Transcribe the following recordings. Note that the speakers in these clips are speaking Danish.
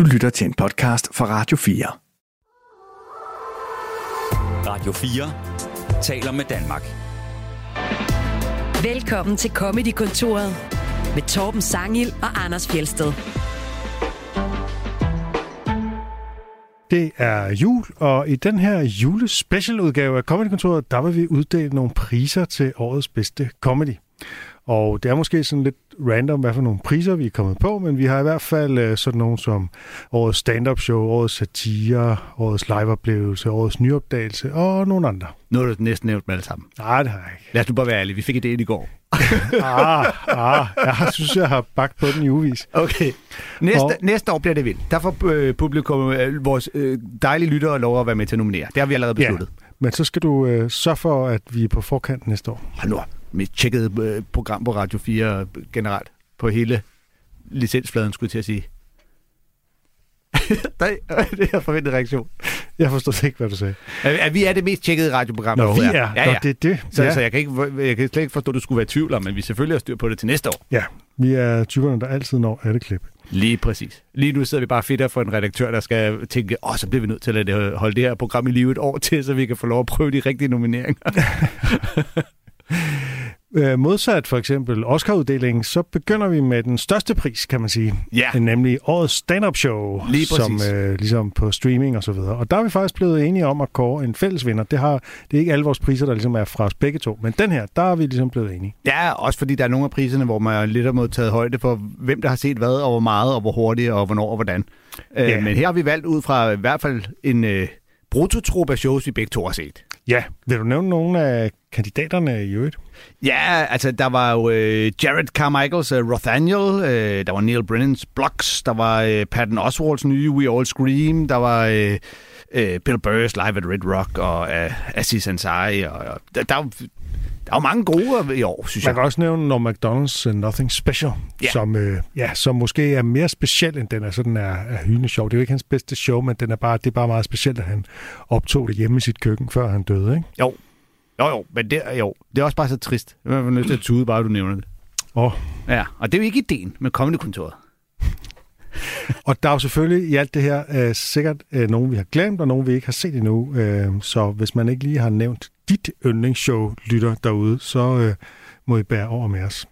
Du lytter til en podcast fra Radio 4. Radio 4 taler med Danmark. Velkommen til Comedy-kontoret med Torben Sangil og Anders Fjelsted. Det er jul, og i den her julespecialudgave af Comedy-kontoret, der vil vi uddele nogle priser til årets bedste comedy. Og det er måske sådan lidt random, hvad for nogle priser vi er kommet på, men vi har i hvert fald øh, sådan nogle som årets stand-up show, årets satire, årets liveoplevelse, årets nyopdagelse og nogle andre. Nu har du næsten nævnt dem alle sammen. Nej, det har jeg ikke. Lad os nu bare være ærlige. Vi fik idéen i går. ah, ah, jeg synes, jeg har bagt på den i uvis. Okay. Næste, Og- næste år bliver det vildt. Der får øh, publikum, øh, vores øh, dejlige lyttere, lov at være med til at nominere. Det har vi allerede besluttet. Men så skal du øh, sørge for, at vi er på forkant næste år. Hold nu op. Mit tjekkede øh, program på Radio 4 generelt. På hele licensfladen, skulle jeg til at sige. Nej, det er forventet reaktion. Jeg forstår ikke, hvad du sagde. At, vi er det mest tjekkede radioprogram. Nå, vi er. Ja, Nå, ja. det er det. Så, ja. så jeg, kan ikke, jeg kan slet ikke forstå, at du skulle være i tvivl om, men vi selvfølgelig har styr på det til næste år. ja, vi er typerne, der altid når alle klip. Lige præcis. Lige nu sidder vi bare fedt for en redaktør, der skal tænke, åh, så bliver vi nødt til at holde det her program i live et år til, så vi kan få lov at prøve de rigtige nomineringer. Øh, modsat for eksempel Oscar-uddelingen, så begynder vi med den største pris, kan man sige. Ja. Nemlig årets stand-up show, Lige som præcis. øh, ligesom på streaming og så videre. Og der er vi faktisk blevet enige om at kåre en fælles vinder. Det, har, det er ikke alle vores priser, der ligesom er fra os begge to. Men den her, der er vi ligesom blevet enige. Ja, også fordi der er nogle af priserne, hvor man lidt har måttet taget højde for, hvem der har set hvad, og hvor meget, og hvor hurtigt, og hvornår og hvordan. Ja. Øh, men her har vi valgt ud fra i hvert fald en øh, brutotrup af shows, vi begge to har set. Ja, vil du nævne nogle af kandidaterne i øvrigt? Ja, altså der var jo øh, Jared Carmichaels øh, Rothaniel, øh, der var Neil Brennans Blocks, der var øh, Patton Oswalds nye We All Scream, der var øh, øh, Bill Burr's Live at Red Rock, og øh, Aziz Ansari, og, og der, der, der er jo mange gode i år, synes Man jeg. kan også nævne Norm McDonald's uh, Nothing Special, Ja. som, øh, ja, som måske er mere speciel, end den er sådan er, er hygende sjov. Det er jo ikke hans bedste show, men den er bare, det er bare meget specielt, at han optog det hjemme i sit køkken, før han døde. Ikke? Jo, jo, jo, men det, jo, det er også bare så trist. Jeg er nødt til at tude, bare du nævner det. Og, Ja, og det er jo ikke ideen med Comedy-kontoret. og der er jo selvfølgelig i alt det her øh, sikkert øh, nogen, vi har glemt, og nogen, vi ikke har set endnu. Øh, så hvis man ikke lige har nævnt dit yndlingsshow, lytter derude, så øh, må I bære over med os.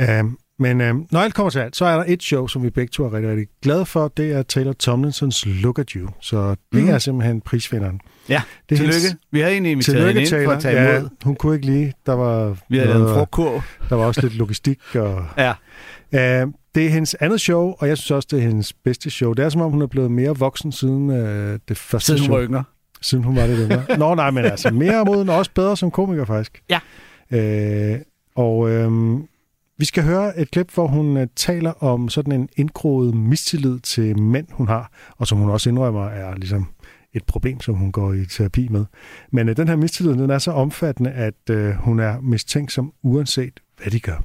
Øh, men øh, når alt kommer til alt, så er der et show, som vi begge to er rigtig, rigtig glade for. Det er Taylor Tomlinsons Look at You. Så det mm. er simpelthen prisvinderen. Ja, Det er tillykke. hendes- Vi havde egentlig inviteret hende Tillykke, ind for at tage Ja, imod. hun kunne ikke lige. Der var, Vi havde lavet en noget- frugtkurv. der var også lidt logistik. Og, Ja. uh, det er hendes andet show, og jeg synes også, det er hendes bedste show. Det er som om, hun er blevet mere voksen siden uh, det første Siden hun show. var yngre. Siden hun var lidt yngre. Nå, nej, men altså mere moden og også bedre som komiker, faktisk. Ja. Uh, og øhm, vi skal høre et klip, hvor hun uh, taler om sådan en indgroet mistillid til mænd, hun har, og som hun også indrømmer er ligesom et problem, som hun går i terapi med. Men uh, den her mistillid, den er så omfattende, at uh, hun er mistænksom uanset, hvad de gør.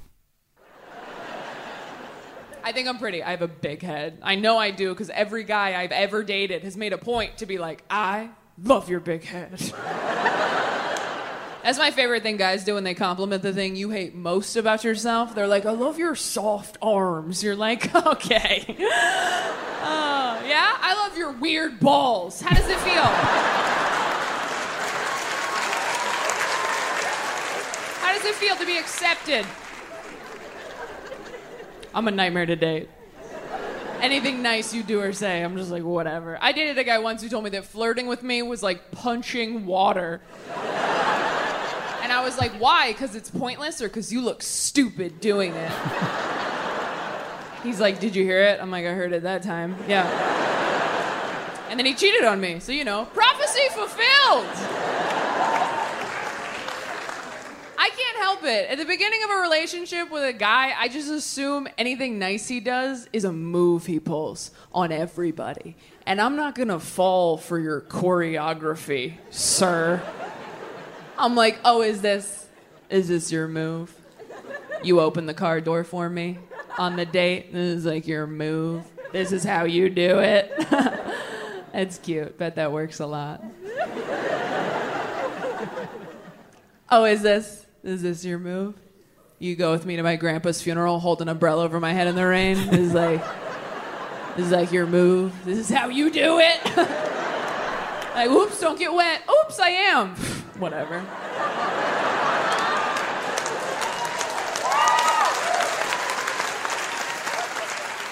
I think I'm pretty. I have a big head. I know I do because every guy I've ever dated has made a point to be like, I love your big head. That's my favorite thing guys do when they compliment the thing you hate most about yourself. They're like, I love your soft arms. You're like, okay. Uh, yeah, I love your weird balls. How does it feel? How does it feel to be accepted? I'm a nightmare to date. Anything nice you do or say, I'm just like, whatever. I dated a guy once who told me that flirting with me was like punching water. And I was like, why? Because it's pointless or because you look stupid doing it? He's like, did you hear it? I'm like, I heard it that time. Yeah. And then he cheated on me. So, you know, prophecy fulfilled. I can't help it. At the beginning of a relationship with a guy, I just assume anything nice he does is a move he pulls on everybody. And I'm not gonna fall for your choreography, sir. I'm like, oh, is this is this your move? You open the car door for me on the date. This is like your move. This is how you do it. It's cute. Bet that works a lot. Oh, is this is this your move? You go with me to my grandpa's funeral, hold an umbrella over my head in the rain. Is like, This is like your move. This is how you do it. like, oops, don't get wet. Oops, I am. Whatever.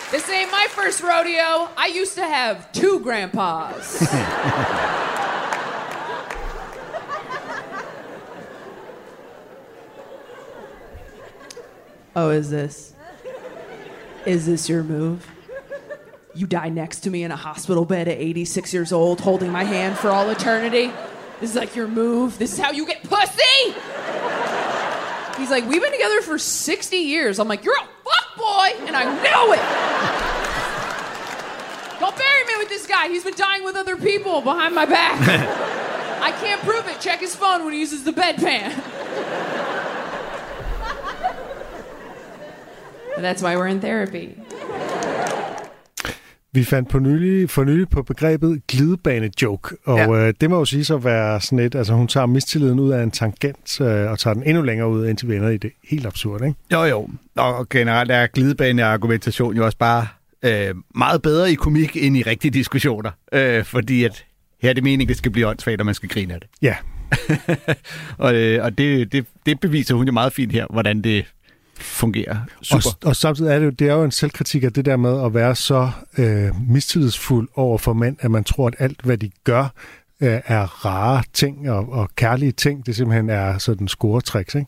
This ain't my first rodeo. I used to have two grandpas. oh, is this? Is this your move? You die next to me in a hospital bed at 86 years old, holding my hand for all eternity. This is like your move. This is how you get pussy. He's like, we've been together for 60 years. I'm like, you're a fuck boy, and I know it. Don't bury me with this guy. He's been dying with other people behind my back. I can't prove it. Check his phone when he uses the bedpan. That's why we're in therapy. Vi fandt på nylig, for nylig på begrebet glidebane-joke, og ja. øh, det må jo sige så være sådan et, altså hun tager mistilliden ud af en tangent øh, og tager den endnu længere ud, indtil vi ender i det helt absurd, ikke? Jo, jo. Og generelt er glidebane-argumentation jo også bare øh, meget bedre i komik end i rigtige diskussioner. Øh, fordi at her er det meningen, det skal blive åndssvagt, og man skal grine af det. Ja. og øh, og det, det, det beviser hun jo meget fint her, hvordan det fungerer super. Og, og samtidig er det jo, det er jo en selvkritik af det der med at være så øh, mistillidsfuld over for mænd, at man tror, at alt, hvad de gør, øh, er rare ting og, og kærlige ting. Det simpelthen er sådan scoretricks, ikke?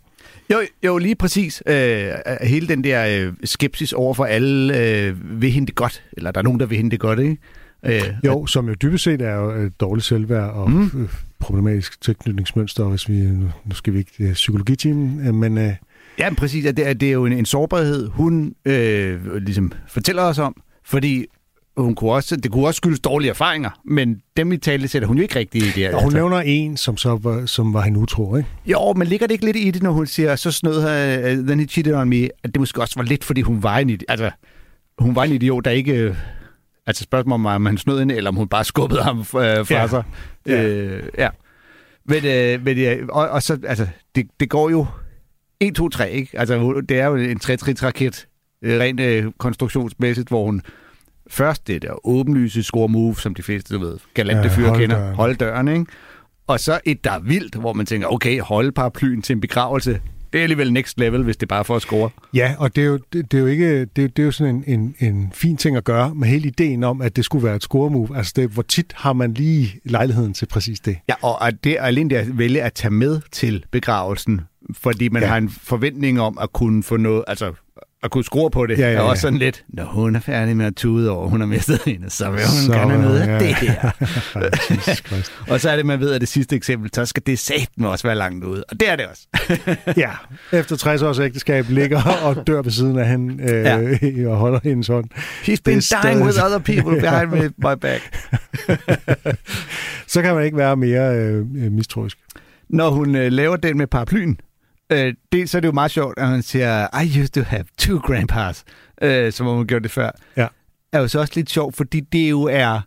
Jo, jo, lige præcis. Øh, hele den der øh, skepsis over for alle øh, vil hende det godt, eller der er nogen, der vil hende det godt, ikke? Øh, jo, som jo dybest set er jo et dårligt selvværd og mm. problematisk tilknytningsmønster, hvis vi, nu skal vi ikke det psykologitimen, øh, men... Øh, Ja, præcis. Det er, det er jo en, en sårbarhed, hun øh, ligesom fortæller os om, fordi hun kunne også, det kunne også skyldes dårlige erfaringer, men dem i tale sætter hun jo ikke rigtigt i det her. Og hun altså. nævner en, som så var, som var hende utro, ikke? Jo, men ligger det ikke lidt i det, når hun siger, så snød her, uh, then he cheated on me, at det måske også var lidt, fordi hun var en altså, hun var en idiot, der ikke, altså spørgsmålet om, om han snød hende, eller om hun bare skubbede ham uh, fra ja. sig. Ja. Øh, ja. Men, øh, men ja, og, og så, altså, det, det går jo 1, 2, 3, ikke? Altså, det er jo en 3-3-raket, øh, rent øh, konstruktionsmæssigt, hvor hun først det der åbenlyse score move, som de fleste, du ved, galante ja, fyre kender, døren. holde døren, ikke? Og så et, der er vildt, hvor man tænker, okay, holde paraplyen til en begravelse, det er alligevel next level, hvis det er bare for at score. Ja, og det er jo, det, det er jo ikke, det, det er jo sådan en, en, en fin ting at gøre med hele ideen om, at det skulle være et score move. Altså, det, hvor tit har man lige lejligheden til præcis det? Ja, og at det er alene det at vælge at tage med til begravelsen, fordi man ja. har en forventning om at kunne få noget, altså at kunne skrue på det, ja, ja, ja. er også sådan lidt, når hun er færdig med at tude over, hun har mistet hende, så vil hun så, gerne noget ja. af det her. og så er det, man ved, at det sidste eksempel, så skal det satme også være langt ude. Og det er det også. ja, efter 60 års ægteskab ligger og dør ved siden af hende øh, ja. og holder hendes hånd. He's been dying with other people behind my back. så kan man ikke være mere øh, mistroisk. Når hun øh, laver den med paraplyen, Øh, dels er det jo meget sjovt, at han siger, I used to have two grandpas, øh, som hun gjorde det før. Ja. Er jo så også lidt sjovt, fordi det jo er,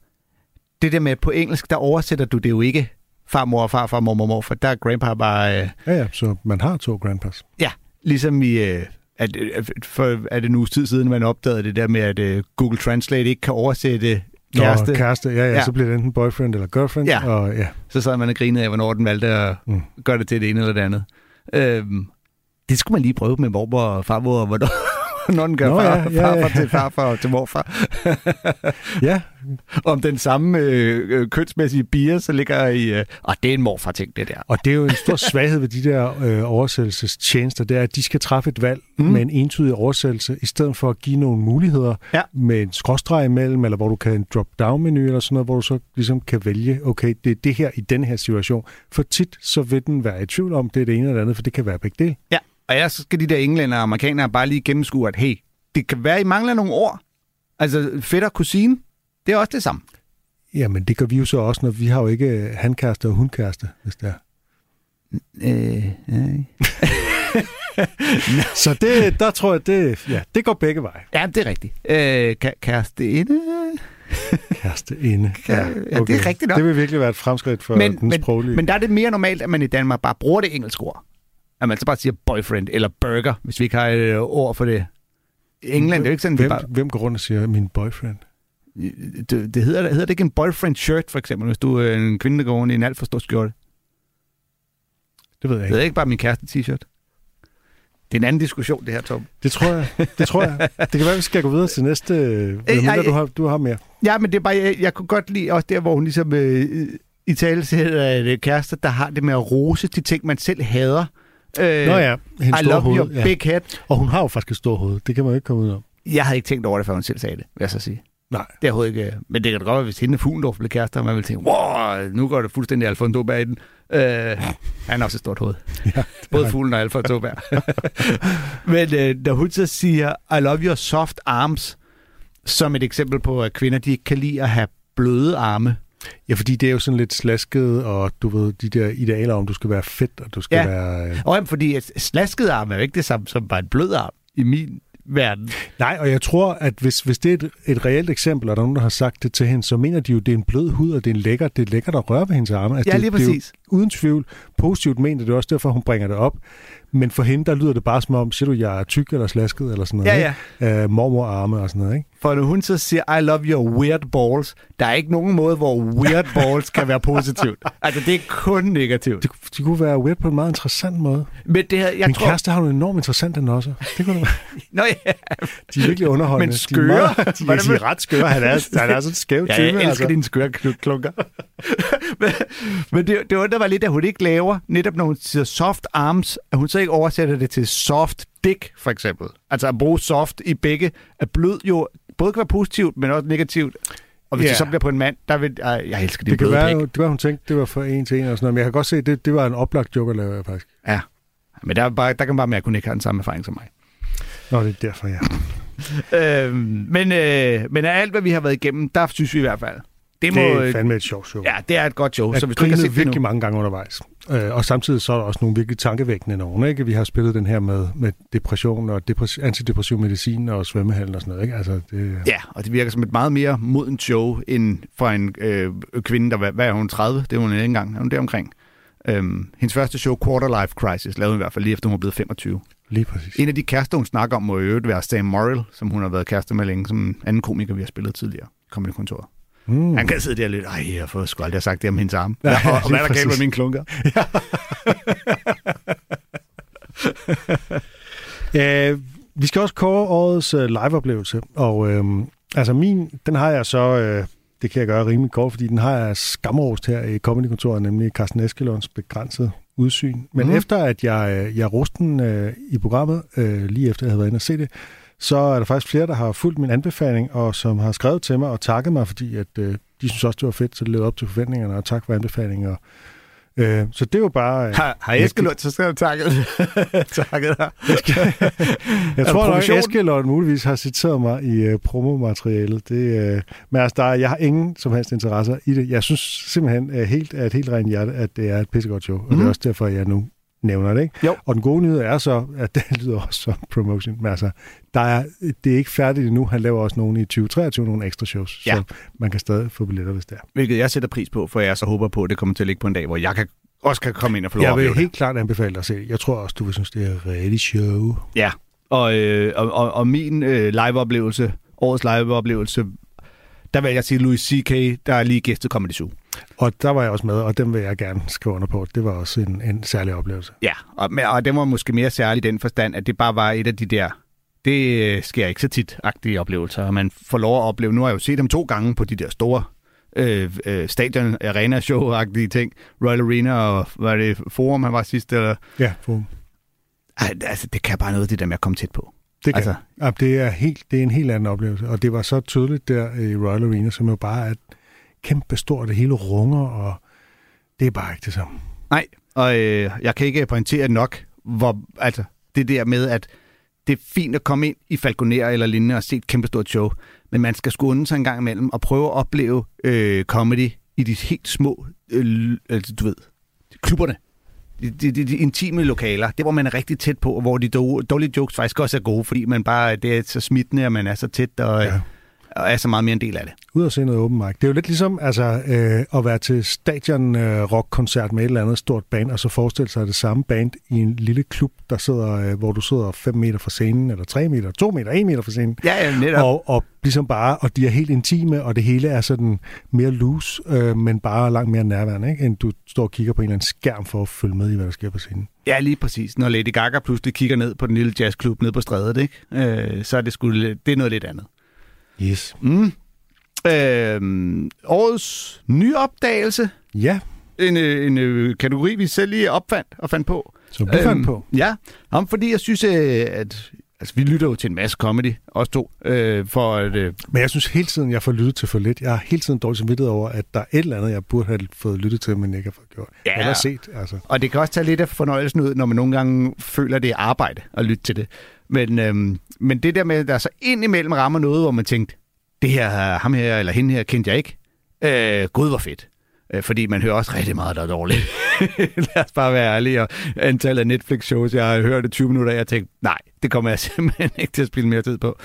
det der med på engelsk, der oversætter du det jo ikke farmor og farfar, mormor og morfar. Der er grandpa bare... Øh, ja, ja, så man har to grandpas. Ja, ligesom i... Øh, at, for er det en uges tid siden, man opdagede det der med, at uh, Google Translate ikke kan oversætte kæreste. Nå, kæreste, ja, ja, ja, så bliver det enten boyfriend eller girlfriend. Ja, og, ja. så sad man og grinede af, hvornår den valgte at mm. gøre det til det ene eller det andet. Øhm, det skulle man lige prøve med mormor og farmor, og hvornår, når den gør Nå, far, ja, ja, ja. farfar til farfar og til morfar. ja. Om den samme øh, øh, kønsmæssige bier, så ligger i... Øh, og det er en morfar-ting, det der. Og det er jo en stor svaghed ved de der øh, oversættelsestjenester, det er, at de skal træffe et valg mm. med en entydig oversættelse, i stedet for at give nogle muligheder ja. med en skråstreg imellem, eller hvor du kan en drop-down-menu eller sådan noget, hvor du så ligesom kan vælge, okay, det er det her i den her situation. For tit så vil den være i tvivl om, det er det ene eller andet, for det kan være begge dele. Ja. Og jeg skal de der englænder og amerikanere bare lige gennemskue, at hey, det kan være, I mangler nogle ord. Altså, fætter kusine, det er også det samme. Jamen, det gør vi jo så også, når vi har jo ikke handkæreste og hundkæreste, hvis det er. Øh, nej. så det, der tror jeg, det, ja, det går begge veje. Ja, det er rigtigt. Øh, kæreste inde. Kæreste inde. Ja, okay. ja, det er rigtigt nok. Det vil virkelig være et fremskridt for men, den men, sproglige. Men der er det mere normalt, at man i Danmark bare bruger det engelske ord at man så bare siger boyfriend eller burger, hvis vi ikke har et øh, ord for det. England, det er jo ikke sådan, hvem, bare... hvem går rundt og siger min boyfriend? det, det hedder, hedder det ikke en boyfriend shirt, for eksempel, hvis du er en kvinde, der går rundt i en alt for stor skjorte? Det ved jeg Det ikke. er ikke bare min kæreste t-shirt. Det er en anden diskussion, det her, Tom. Det tror jeg. Det tror jeg. Det kan være, vi skal gå videre til næste... Øh, mindre, du har, du har mere. Ja, men det er bare, jeg, jeg kunne godt lide også der, hvor hun ligesom øh, i tale sætter kærester, der har det med at rose de ting, man selv hader. Øh, Nå ja, hendes I love hoved. your ja. big head. Og hun har jo faktisk et stort hoved. Det kan man jo ikke komme ud om. Jeg havde ikke tænkt over det, før hun selv sagde det, vil jeg så sige. Nej. Det er ikke... øh, Men det kan da godt være, hvis hende Fuglendorf blev kærester, og man vil tænke, wow, nu går det fuldstændig Alfonso bag den. Øh, han har også et stort hoved. Ja, Både fuglen og Alfonso bag. Men øh, når hun så siger, I love your soft arms, som et eksempel på, at kvinder de ikke kan lide at have bløde arme. Ja, fordi det er jo sådan lidt slasket, og du ved, de der idealer om, du skal være fedt, og du skal Ja. være... Øh... Og jamen, fordi et slasket arm er jo ikke det samme som bare en blød arm i min verden. Nej, og jeg tror, at hvis, hvis det er et, et reelt eksempel, og der er nogen, der har sagt det til hende, så mener de jo, at det er en blød hud, og det er, en lækker, det er lækkert at røre ved hendes arme. Altså, Ja, det, lige Det er præcis. jo uden tvivl positivt ment, og det er også derfor, hun bringer det op. Men for hende, der lyder det bare som om, siger du, jeg er tyk eller slasket, eller sådan noget. Ja, ja. Ikke? Øh, mormorarme og sådan noget, ikke? For når hun så siger, I love your weird balls, der er ikke nogen måde, hvor weird balls kan være positivt. Altså, det er kun negativt. Det, det kunne være weird på en meget interessant måde. Men det her, jeg Min tror... kæreste har jo en enormt interessant den også. Det kunne det være. Nå ja, De er virkelig underholdende. Men De er skøre? meget- De er, Hvordan de er ret skøre. Han er, han er sådan en skæv ja type. jeg elsker altså. dine skøre kl- klunker. men men det, det undrer mig lidt, at hun ikke laver, netop når hun siger soft arms, at hun så ikke oversætter det til soft dick, for eksempel. Altså at bruge soft i begge, at blød jo både kan være positivt, men også negativt. Og hvis Ja. det så bliver på en mand, der vil... Ej, jeg elsker din Det kan være, pik. det var, hun tænkte, det var for en til en og sådan noget. Men jeg kan godt se, det, det var en oplagt joke at lave, faktisk. Ja. Men der, er bare, der kan bare mærke, at hun ikke har den samme erfaring som mig. Nå, det er derfor, ja. Øhm, men, øh, men af alt, hvad vi har været igennem, der synes vi i hvert fald. Det, må, Det er fandme et sjovt show. Ja, det er et godt show. Jeg så hvis du ikke har set det virkelig nu, mange gange undervejs. Øh, og samtidig så er der også nogle virkelig tankevækkende nogen. Ikke? Vi har spillet den her med, med depression og depres- antidepressiv medicin og svømmehallen og sådan noget. Ikke? Altså, det, Ja, og det virker som et meget mere modent show, end for en øh, kvinde, der hvad, er hun, 30? Det er hun ikke engang. Er hun deromkring? Øhm, hendes første show, Quarter Life Crisis, lavede hun i hvert fald lige efter hun var blevet 25. lige præcis. En af de kærester, hun snakker om, må i øvrigt være Sam Morrill, som hun har været kærester med længe, som en anden komiker, vi har spillet tidligere. Kom i kontoret. Mm. Han kan sidde der lidt, ej, jeg får sgu aldrig sagt det om hendes arme. Ja, Ja, og, og hvad er der galt med mine klunker? Øh, vi skal også kåre årets øh, liveoplevelse, og øh, altså min, den har jeg så, øh, det kan jeg gøre rimelig kort, fordi den har jeg skamrost her i Comedy-kontoret, nemlig Carsten Eskelunds begrænset udsyn. Men mm. efter at jeg, øh, jeg roste den øh, i programmet, øh, lige efter jeg havde været inde og se det, så er der faktisk flere, der har fulgt min anbefaling, og som har skrevet til mig og takket mig, fordi at, øh, de synes også, det var fedt, så det levede op til forventningerne, og tak for anbefalingen. Og, øh, så det var bare... Øh, Har, har Eskelund så skrevet takket, takket dig? Jeg Er tror nok? Eskelund muligvis har citeret mig i uh, promomaterialet. Det, uh, men altså, der, jeg har ingen som helst interesser i det. Jeg synes simpelthen uh, helt af et helt rent hjerte, at det er et pissegodt show. Og det Mhm. er også derfor, jeg nu nævner det. Ikke? Jo. Og den gode nyhed er så, at det lyder også som promotion. Men altså, der er, det er ikke færdigt endnu. Han laver også nogle i 2023, nogle ekstra shows. Ja. Så man kan stadig få billetter, hvis det er. Hvilket jeg sætter pris på, for jeg så håber på, at det kommer til at ligge på en dag, hvor jeg kan, også kan komme ind og få lov at Jeg vil helt klart anbefale dig at se. Jeg tror også, du vil synes, det er rigtig show. Ja, og, øh, og, og, og min øh, liveoplevelse, årets liveoplevelse, der vil jeg sige Louis C.K., der er lige gæstet Comedy Zoo. Og der var jeg også med, og dem vil jeg gerne skrive under på. Det var også en, en særlig oplevelse. Ja, og, og den var måske mere særlig i den forstand, at det bare var et af de der, det øh, sker ikke så tit-agtige oplevelser, og man får lov at opleve, nu har jeg jo set dem to gange på de der store øh, øh, stadion arena show agtige ting, Royal Arena og var det Forum, han var sidst, eller, Ja, for, ej, altså, det kan bare noget, det der med at komme tæt på. Det kan. Altså- ja, det, er helt, det er en helt anden oplevelse, og det var så tydeligt der i Royal Arena, som jo bare er kæmpe stort, det hele runger, og det er bare ikke det samme. Nej, og øh, jeg kan ikke pointere nok, hvor, altså, det der med, at det er fint at komme ind i Falconer eller lignende og se et kæmpestort show, men man skal unde sig en gang imellem og prøve at opleve øh, comedy i de helt små, øh, altså, du ved, klubberne. De, de, de, intime lokaler, det hvor man er rigtig tæt på, og hvor de dårlige, dårlige jokes faktisk også er gode, fordi man bare det er så smittende, og man er så tæt. Og, Ja og er så meget mere en del af det. Ud og se noget open mic. Det er jo lidt ligesom altså, øh, at være til stadion øh, rockkoncert med et eller andet stort band, og så forestille sig det samme band i en lille klub, der sidder, øh, hvor du sidder 5 meter fra scenen, eller 3 meter, 2 meter, 1 meter fra scenen. Ja, ja, netop. Og, og ligesom bare, og de er helt intime, og det hele er sådan mere loose, øh, men bare langt mere nærværende, ikke? end du står og kigger på en eller anden skærm for at følge med i, hvad der sker på scenen. Ja, lige præcis. Når Lady Gaga pludselig kigger ned på den lille jazzklub nede på strædet, ikke? Øh, så er det, sgu, det er noget lidt andet. Yes. Mm. Øh, årets nyopdagelse. Ja, En, øh, en øh, kategori, vi selv lige opfandt og fandt på. som du øhm, fandt på. Ja, om, fordi jeg synes, øh, at altså, vi lytter jo til en masse comedy, os to, øh, for at... Øh, Men jeg synes hele tiden, jeg får lyttet til for lidt. Jeg har hele tiden dårligt samvittighed over, at der er et eller andet, jeg burde have fået lyttet til, men ikke har fået gjort. Ja. Eller set, altså. og det kan også tage lidt af fornøjelsen ud, når man nogle gange føler, det er arbejde at lytte til det. Men, øhm, men det der med, at der så indimellem rammer noget, hvor man tænkte, det her, ham her eller hende her kendte jeg ikke. Øh, Gud, hvor fedt. Øh, fordi man hører også rigtig meget, der er dårligt. Lad os bare være ærlige. Og antallet af Netflix-shows, jeg har hørt det 20 minutter jeg tænkte, nej, det kommer jeg simpelthen ikke til at spille mere tid på.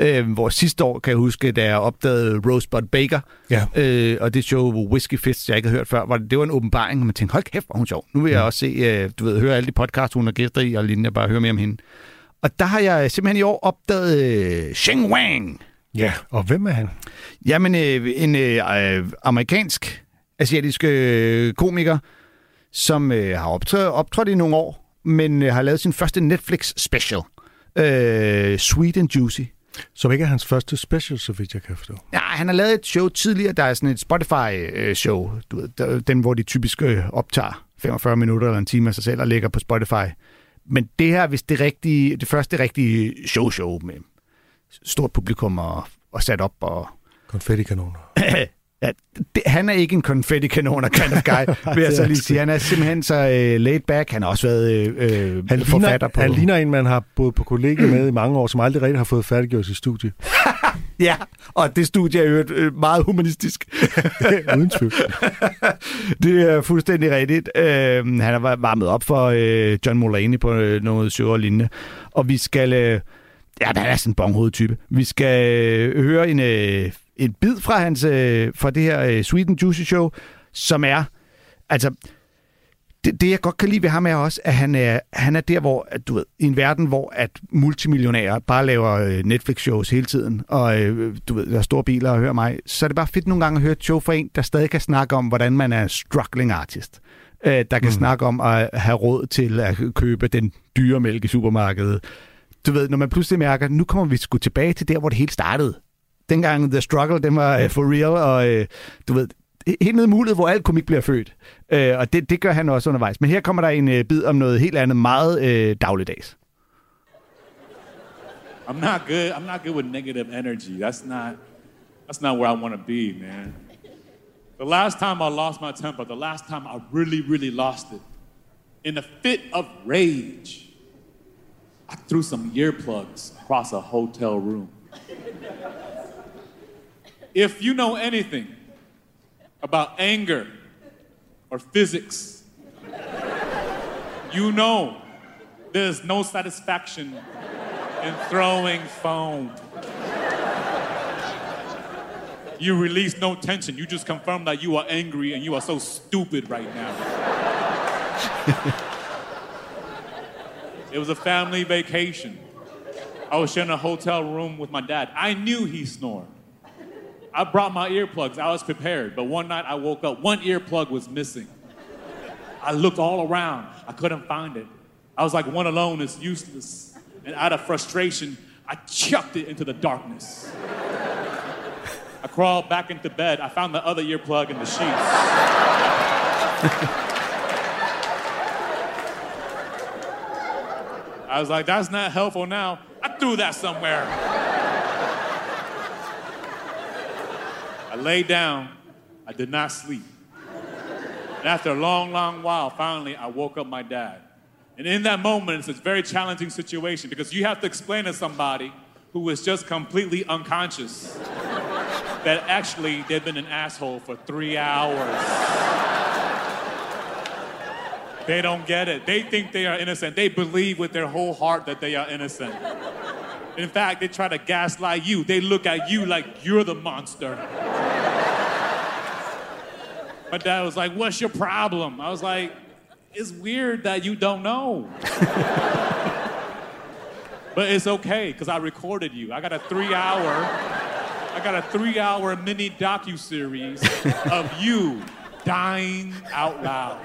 Øh, hvor sidste år, kan jeg huske, da jeg opdagede Rosebud Baker, Ja. øh, og det show Whiskey Fist, jeg ikke havde hørt før, var det, det var en åbenbaring, og man tænkte, hold kæft, hvor er hun sjov. Nu vil jeg også se, øh, du ved, høre alle de podcasts, hun har gæster i, og lignende, bare høre mere om hende. Og der har jeg simpelthen i år opdaget øh, Sheng Wang. Ja, og hvem er han? Jamen, øh, en øh, øh, amerikansk, asiatisk øh, komiker, som øh, har optrådt, optrådt i nogle år, men øh, har lavet sin første Netflix special. Øh, Sweet and Juicy. Som ikke er hans første special, så vidt jeg kan forstå. Ja, han har lavet et show tidligere, der er sådan et Spotify-show, du ved, der, den hvor de typisk øh, optager 45 minutter eller en time af sig selv og lægger på Spotify. Men det her er vist det, rigtige, det første rigtige show-show med stort publikum og, og sat op og Konfettikanoner. Ja, det, han er ikke en konfetti-kanoner kind of guy, vil jeg så lige sige. Han er simpelthen så uh, laid back. Han har også været øh, Han forfatter ligner, på... han ligner en, man har boet på kollega med i mange år, som aldrig rigtig har fået færdiggjort sit studie. Ja, og det studie er jo øh, meget humanistisk. Uden tvivl. det er fuldstændig rigtigt. Øh, han har varmet op for øh, John Mulaney på øh, noget show og lignende. Og vi skal... Øh, ja, han er sådan en bonghovedtype. Vi skal øh, høre en, øh, en bid fra hans øh, fra det her øh, Sweet and Juicy show, som er... Altså, det, det, jeg godt kan lide ved ham, er også, at han er, han er der, hvor, at, du ved, i en verden, hvor at multimillionærer bare laver øh, Netflix-shows hele tiden, og øh, du ved, der er store biler og hører mig, så er det bare fedt nogle gange at høre et show fra en, der stadig kan snakke om, hvordan man er struggling artist. Øh, der kan mm. snakke om at have råd til at købe den dyre mælk i supermarkedet. Du ved, når man pludselig mærker, nu kommer vi sgu tilbage til der, hvor det hele startede. Dengang The Struggle, den var øh, for real, og øh, du ved, helt ned i mulighed, hvor alt komik bliver født. Øh, og det, det gør han også undervejs. Men her kommer der en øh, bid om noget helt andet, meget øh, dagligdags. I'm not good. I'm not good with negative energy. That's not that's not where I want to be, man. The last time I lost my temper, the last time I really, really lost it, in a fit of rage, I threw some earplugs across a hotel room. If you know anything about anger or physics, you know there's no satisfaction in throwing foam. You release no tension. You just confirm that you are angry and you are so stupid right now. it was a family vacation. I was sharing a hotel room with my dad. I knew he snored. I brought my earplugs. I was prepared. But one night I woke up, one earplug was missing. I looked all around. I couldn't find it. I was like, one alone is useless. And out of frustration, I chucked it into the darkness. I crawled back into bed. I found the other earplug in the sheets. I was like, that's not helpful now. I threw that somewhere. I lay down. I did not sleep. And after a long, long while, finally, I woke up my dad. And in that moment, it's a very challenging situation because you have to explain to somebody who is just completely unconscious that actually they've been an asshole for three hours. They don't get it. They think they are innocent. They believe with their whole heart that they are innocent. In fact, they try to gaslight you. They look at you like you're the monster. My dad was like, What's your problem? I was like, It's weird that you don't know. but it's okay, because I recorded you. I got a three hour, I got a three hour mini docu-series of you dying out loud.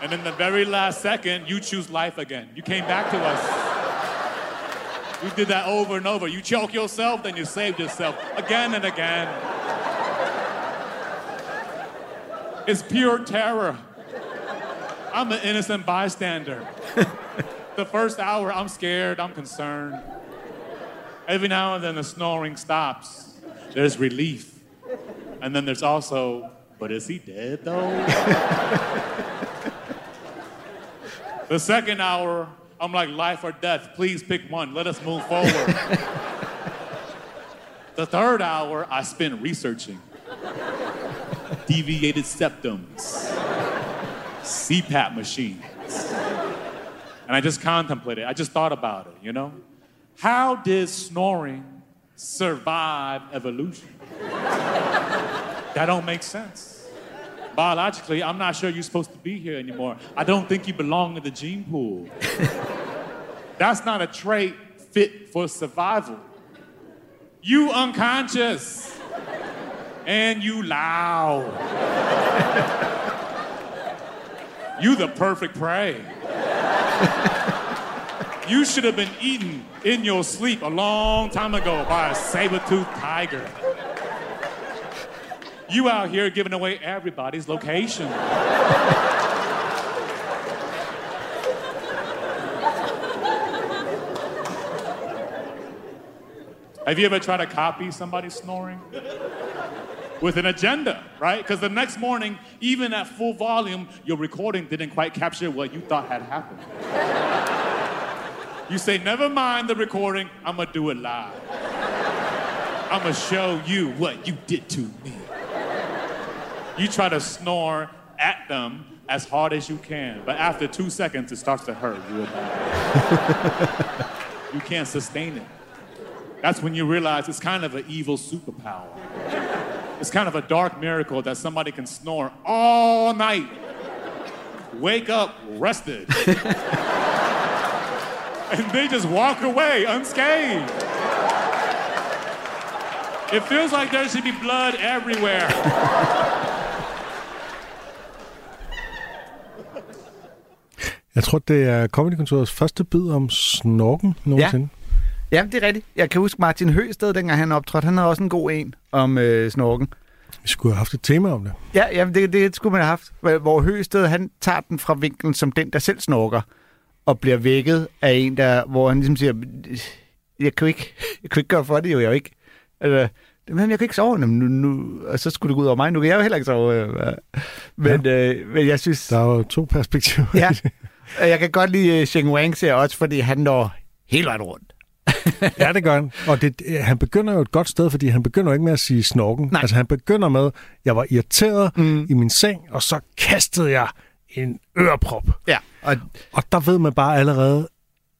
And in the very last second, you choose life again. You came back to us. You did that over and over. You choke yourself, then you saved yourself again and again. It's pure terror. I'm an innocent bystander. the first hour, I'm scared, I'm concerned. Every now and then, the snoring stops. There's relief. And then there's also, but is he dead though? the second hour, I'm like, life or death, please pick one, let us move forward. the third hour, I spend researching deviated septums, CPAP machines. And I just contemplated, I just thought about it, you know? How did snoring survive evolution? that don't make sense. Biologically, I'm not sure you're supposed to be here anymore. I don't think you belong in the gene pool. That's not a trait fit for survival. You unconscious and you loud. you the perfect prey. you should have been eaten in your sleep a long time ago by a saber-toothed tiger. You out here giving away everybody's location. Have you ever tried to copy somebody snoring? With an agenda, right? Because the next morning, even at full volume, your recording didn't quite capture what you thought had happened. you say, never mind the recording, I'm gonna do it live. I'm gonna show you what you did to me. You try to snore at them as hard as you can, but after two seconds, it starts to hurt real bad. you can't sustain it. That's when you realize it's kind of an evil superpower. It's kind of a dark miracle that somebody can snore all night, wake up rested, and they just walk away unscathed. It feels like there should be blood everywhere. Jeg tror, det er Comedykontorets første bid om snorken nogensinde. Ja, det er rigtigt. Jeg kan huske Martin Høsted, dengang han optrådte. Han havde også en god en om øh, snorken. Vi skulle have haft et tema om det. Ja, ja det, det skulle man have haft. Hvor- Høsted, han tager den fra vinklen som den, der selv snorker, og bliver vækket af en, der, hvor han ligesom siger, jeg kan ikke, jeg kan ikke gøre for det, jo, jeg er jo ikke. Altså, men jeg kan ikke sove, Jamen, nu, nu, og så skulle det gå ud over mig. Nu kan jeg jo heller ikke sove. øh, Men, ja. øh, men jeg synes... Der er jo to perspektiver. Ja, jeg kan godt lide Sheng Wang ser også, fordi han når hele vejen rundt. Ja, det gør han. Og det, han begynder jo et godt sted, fordi han begynder ikke med at sige snorken. Nej. Altså han begynder med, jeg var irriteret mm. i min seng, og så kastede jeg en øreprop. Ja, og Og der ved man bare allerede,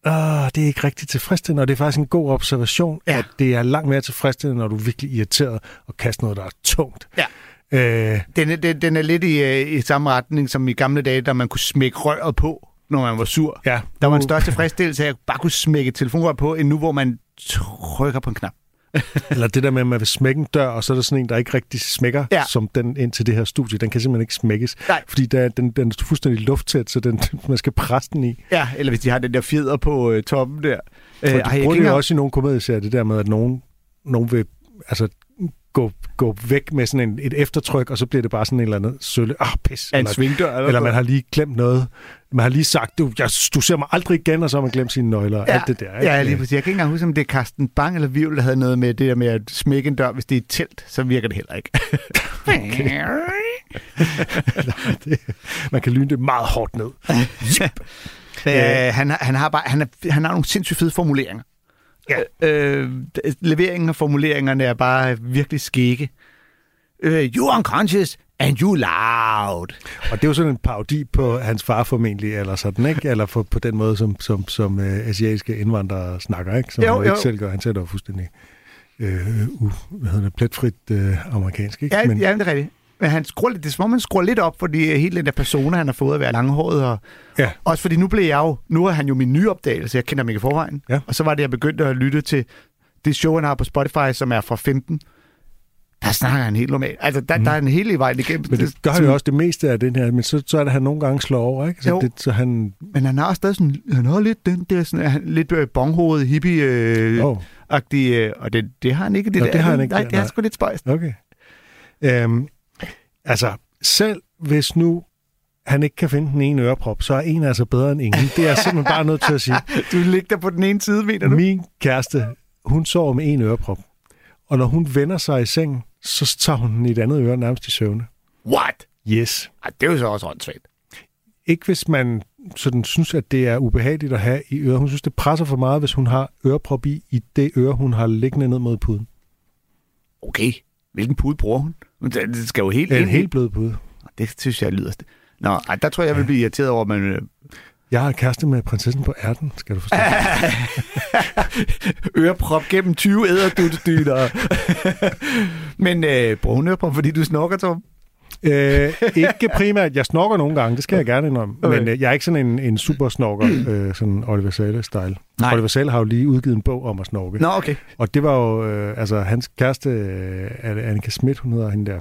Åh, det er ikke rigtig tilfredsstillende, og det er faktisk en god observation, Ja. at det er langt mere tilfredsstillende, når du er virkelig irriteret og kaster noget, der er tungt. Ja. Øh, den, er- den, den er lidt i, øh, i samme retning som i gamle dage, da man kunne smække røret på, når man var sur. ja, Der var en større tilfredsstillelse af at bare kunne smække et telefonrør på, end nu, hvor man trykker på en knap. Eller det der med, at man vil smække en dør, og så er der sådan en, der ikke rigtig smækker, Ja. som den ind til det her studie. Den kan simpelthen ikke smækkes, Nej. fordi der, er- den, den er fuldstændig lufttæt, så den, man skal presse den i. Ja, eller hvis de har den der fjeder på øh, toppen der. Øh, de ej, jeg bruger det jo også i nogle komedieserier, det der med, at nogen, nogen vil altså, gå, gå væk med sådan en, et eftertryk, og så bliver det bare sådan en eller anden sølle. Ah, pis. af en Eller, svingdør. Eller, eller man har lige glemt noget. Man har lige sagt, du, jeg, du ser mig aldrig igen, og så har man glemt sine nøgler og ja, alt det der. Ikke? Ja, lige præcis. Jeg kan ikke engang huske, om det er Carsten Bang eller Vivl, der havde noget med det der med at smække en dør. Hvis det er et telt, så virker det heller ikke. det, man kan lyne det meget hårdt ned. Øh, han, har- han, har bare, han, er, han har nogle sindssygt fede formuleringer. Ja. Øh, leveringen af formuleringerne er bare virkelig skægge. Øh, you unconscious And you loud. Og det er jo sådan en parodi på hans far formentlig, eller sådan, ikke? Eller for, på den måde, som, som, som uh, asiatiske indvandrere snakker, ikke? Som Jo, jo ikke selv gør. Han sætter jo fuldstændig øh, uh, hvad hedder det, pletfrit øh, amerikansk, ikke? Ja, Men... ja, det er rigtigt. Men han skruer lidt, det er som om, han skruer lidt op, fordi hele den der persona, han har fået at være langhåret. Og, Ja. Også fordi nu blev jeg jo, nu er han jo min nye opdagelse, jeg kender ham ikke i forvejen. Ja. Og så var det, jeg begyndte at lytte til det show, han har på Spotify, som er fra 15. Der snakker han helt normalt. Altså, der, mm. der er en hele vej igennem. Men det gør han jo også det meste af den her, men så, så er det, han nogle gange slår over, ikke? Så, Jo. det, så han... Men han har stadig sådan, han har lidt den der, sådan, han, lidt øh, bonghovedet, Åh, øh, øh, og det, det har han ikke. Det, Nå, der, det har han ikke Nej, det er sgu lidt spøjst. okay. Øhm, altså, selv hvis nu han ikke kan finde den ene øreprop, så er en altså bedre end ingen. Det er jeg simpelthen bare nødt til at sige. Du ligger på den ene side, mener du? Min kæreste, hun sover med en øreprop. Og når hun vender sig i sengen, så tager hun den i et andet øre nærmest i søvne. What? Yes. Ej, det er jo så også åndssvagt. Ikke hvis man sådan synes, at det er ubehageligt at have i øret. Hun synes, det presser for meget, hvis hun har øreprop i, i det øre, hun har liggende ned mod puden. Okay, hvilken pude bruger hun? Det skal jo helt En ind helt blød pude. Det synes jeg lyder... Nå, ej, der tror jeg, jeg vil blive irriteret over, men... øh, Jeg har kæreste med prinsessen på ærten, skal du forstå. øreprop gennem 20 æderdutsdyner. men øh, hun øreprop, fordi du snorker, Tom? Øh, ikke primært. Jeg snorker nogle gange, det skal jeg gerne indrømme. Okay. Men øh, jeg er ikke sådan en, en super snorker, øh, sådan Oliver Sale-style. Nej. Oliver Sale har jo lige udgivet en bog om at snorke. Nå, okay. Og det var jo, øh, altså hans kæreste, øh, Annika Schmidt, hun hedder hende der,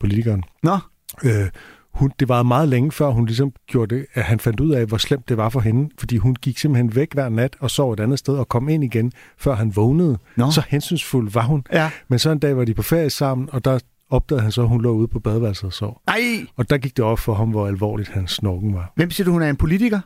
politikeren. Nå, Øh, hun, det var meget længe før hun ligesom gjorde det, at han fandt ud af, hvor slemt det var for hende, fordi hun gik simpelthen væk hver nat og sov et andet sted og kom ind igen, før han vågnede. Nå. Så hensynsfuld var hun. ja. Men så en dag var de på ferie sammen, og der opdagede han så, at hun lå ude på badeværelset og sov. Ej, Og der gik det op for ham, hvor alvorligt hans snorken var. hvem siger du, hun er en politiker?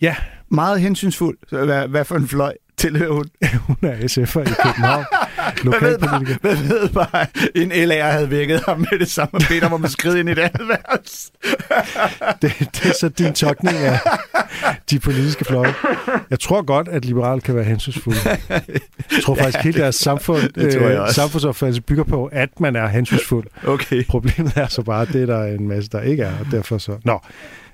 Ja, Meget hensynsfuld. Hvad, hvad for en fløj tilhører hun? hun er SF'er i København. Hvad ved, bare, hvad ved bare, en LA'er havde vækket ham med det samme og bedt om at skride ind i det andet værelse. Det, det er så din tolkning af de politiske fløje. Jeg tror godt, at liberal kan være hensynsfuld. Jeg tror faktisk, hele deres samfund, det jeg øh, samfundsopfattelse bygger på, at man er hensynsfuld. Okay. Problemet er så bare, at det er der en masse, der ikke er, og derfor så... Nå,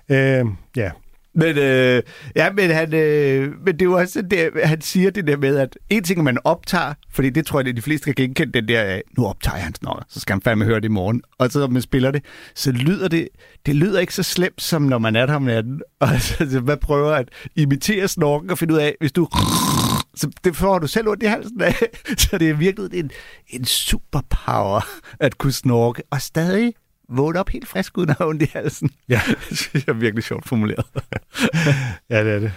øh, ja. Men, øh, ja, men, han, øh, men det er jo også det, han siger det der med, at en ting, man optager, fordi det tror jeg, at de fleste kan genkende, den der, øh, nu optager han hans så skal han fandme høre det i morgen. Og så når man spiller det, så lyder det, det lyder ikke så slemt, som når man er der om natten. Og så, man prøver at imitere snorken og finde ud af, hvis du... Så det får du selv ondt i halsen af. Så det er virkelig en, en superpower at kunne snorke, og stadig vågne op helt frisk uden at have ondt i halsen. Ja. Det synes jeg er virkelig sjovt formuleret. Ja, det er det.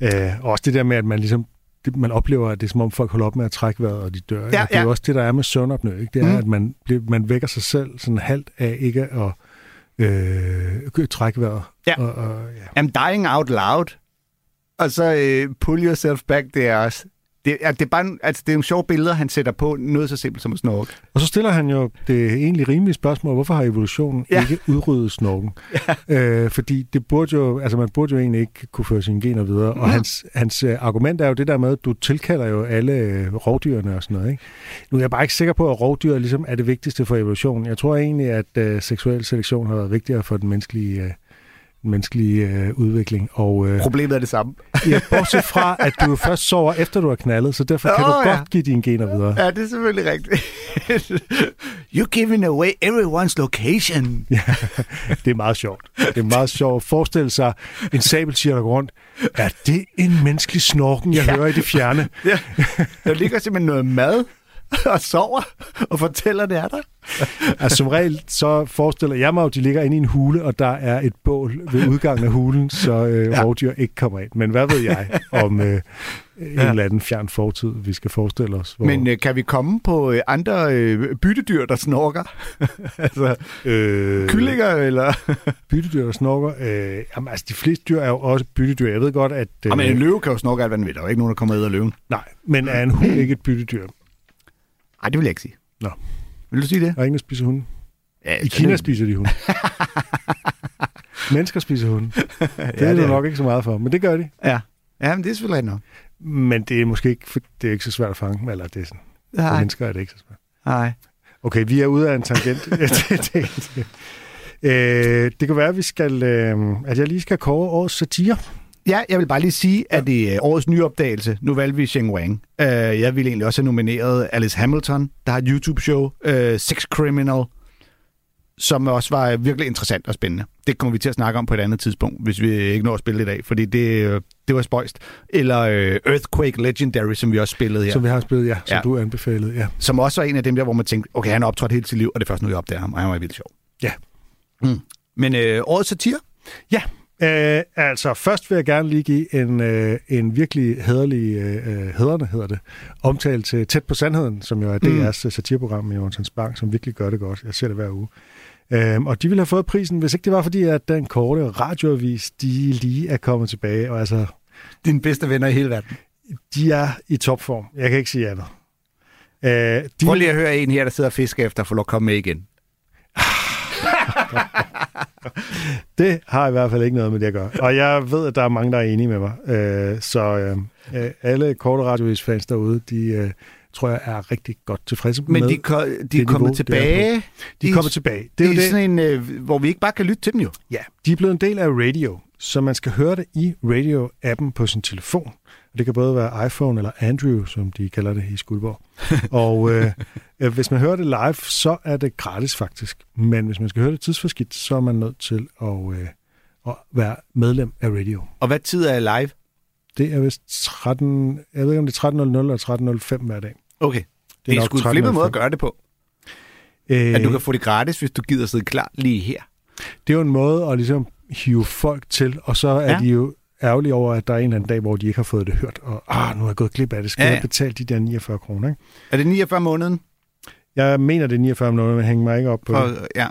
Øh, og også det der med, at man ligesom det, man oplever, at det er som om folk holder op med at trække vejret, og de dør. ikke? Ja, Og det er ja. jo også det, der er med søvnopnø. Ikke? Det er, Mm. at man, man vækker sig selv sådan halvt af ikke at øh, trække vejret. Ja. Og, og, ja. I'm dying out loud. Og så øh, pull yourself back, det er også... Det, er, det, er bare, en- altså, det er nogle sjove billeder, han sætter på. Noget så simpelt som at snorke. og så stiller han jo det egentlig rimelige spørgsmål, hvorfor har evolutionen Ja. ja. ikke udryddet snorken? Ja. Øh, fordi det burde jo, altså man burde jo egentlig ikke kunne føre sine gener videre. Og Mm. hans, hans øh, argument er jo det der med, at du tilkalder jo alle øh, rovdyrene og sådan noget. Ikke? Nu er jeg bare ikke sikker på, at rovdyr ligesom er det vigtigste for evolutionen. Jeg tror egentlig, at øh, seksuel selektion har været vigtigere for den menneskelige, øh, den menneskelige øh, udvikling. Og øh, Problemet er det samme. ja, bortset fra, at du først sover efter du har knaldet, så derfor kan Åh, du ja. godt give dine gener videre. Ja, det er selvfølgelig rigtigt. You're giving away everyone's location. Ja, det er meget sjovt. Det er meget sjovt at forestille sig en sabeltiger, der går rundt. Er det en menneskelig snorken, jeg ja. hører i det fjerne? Ja. Der ligger simpelthen noget mad og sover og fortæller, det er der. Altså som regel, så forestiller jeg mig, at de ligger inde i en hule, og der er et bål ved udgangen af hulen, så øh, Ja. rovdyr ikke kommer ind. Men hvad ved jeg om øh, en Ja. eller anden fjern fortid, vi skal forestille os? Hvor, Men øh, kan vi komme på øh, andre øh, byttedyr, der snorker? altså øh, kyllinger eller... byttedyr, der snorker. Øh, jamen, altså, de fleste dyr er jo også byttedyr. Jeg ved godt, at... Øh, Jamen, en løve kan jo snorke alt, hvad den vil. Der er jo ikke nogen, der kommer ud af løven. nej, men er en hund ikke et byttedyr? Nej, det vil jeg ikke sige. Nå. Vil du sige det? Der er ingen, der spiser hunde. Ja, I Kina spiser de hunde. Mennesker spiser hunde. Det ja, er det er- nok ikke så meget for, men det gør de. Ja. Ja, men det er selvfølgelig nok. Men det er måske ikke, for det er ikke så svært at fange eller det er sådan, for Nej, mennesker er det ikke så svært. nej. Okay, vi er ude af en tangent. det, det, det. Øh, det kan være, at, vi skal, øh, at jeg lige skal kåre årets satire. Ja, jeg vil bare lige sige, at det er årets nye opdagelse. Nu valgte vi Sheng Wang. Uh, jeg ville egentlig også have nomineret Alice Hamilton, der har et YouTube-show, uh, Sex Criminal, som også var virkelig interessant og spændende. Det kommer vi til at snakke om på et andet tidspunkt, hvis vi ikke når at spille i dag, fordi det, øh, det var spøjst. Eller Earthquake Legendary, som vi også spillede her. Som vi har spillet, ja. Som Ja. du anbefalede, ja. Som også var en af dem der, hvor man tænkte, okay, han har optrådt hele sit liv, og det er først nu, jeg opdager ham, og han var vildt sjov. Ja. Mm. Men øh, årets satire? Ja, øh, altså først vil jeg gerne lige give en, øh, en virkelig hederlig, øh, hederne hedder det, omtale til Tæt på Sandheden, som jo er Mm. DR's satireprogram med Jonas Bang, som virkelig gør det godt. Jeg ser det hver uge. Øhm, og de ville have fået prisen, hvis ikke det var fordi, at den korte radioavis, de lige er kommet tilbage. Og altså, Dine bedste venner i hele verden. de er i topform. Jeg kan ikke sige andet. Øh, de, Prøv lige at høre en her, der sidder og fisker efter at få lov at komme med igen. Det har i hvert fald ikke noget med det at gøre. Og jeg ved, at der er mange, der er enige med mig. Øh, så øh, øh, alle korte radiovis-fans derude, de øh, tror jeg er rigtig godt tilfredse Men med de, ko- de er det kommet er tilbage. De er kommet tilbage. Det er Det er det. sådan en, øh, hvor vi ikke bare kan lytte til dem jo. Ja, de er blevet en del af radio, så man skal høre det i radio-appen på sin telefon. Det kan både være iPhone eller Andrew, som de kalder det i Skuldborg. og øh, øh, hvis man hører det live, så er det gratis faktisk. Men hvis man skal høre det tidsforskidt, så er man nødt til at, øh, at være medlem af radio. Og hvad tid er live? Det er vist 13, jeg ved ikke om det er 13.00 eller 13.05 hver dag. Okay. Det er, nok sgu en flippet 13.05. måde at gøre det på. Øh, At du kan få det gratis, hvis du gider sidde klar lige her. Det er jo en måde at ligesom hive folk til, og så er ja. de jo ærgerlige over, at der er en eller anden dag, hvor de ikke har fået det hørt, og ah, nu er jeg gået glip af det. Skal Ja, jeg betale de der 49 kroner? Ikke? Er det 49 måneden? Jeg mener, det er 49 minutter, men hænger mig ikke op på For, det. ja.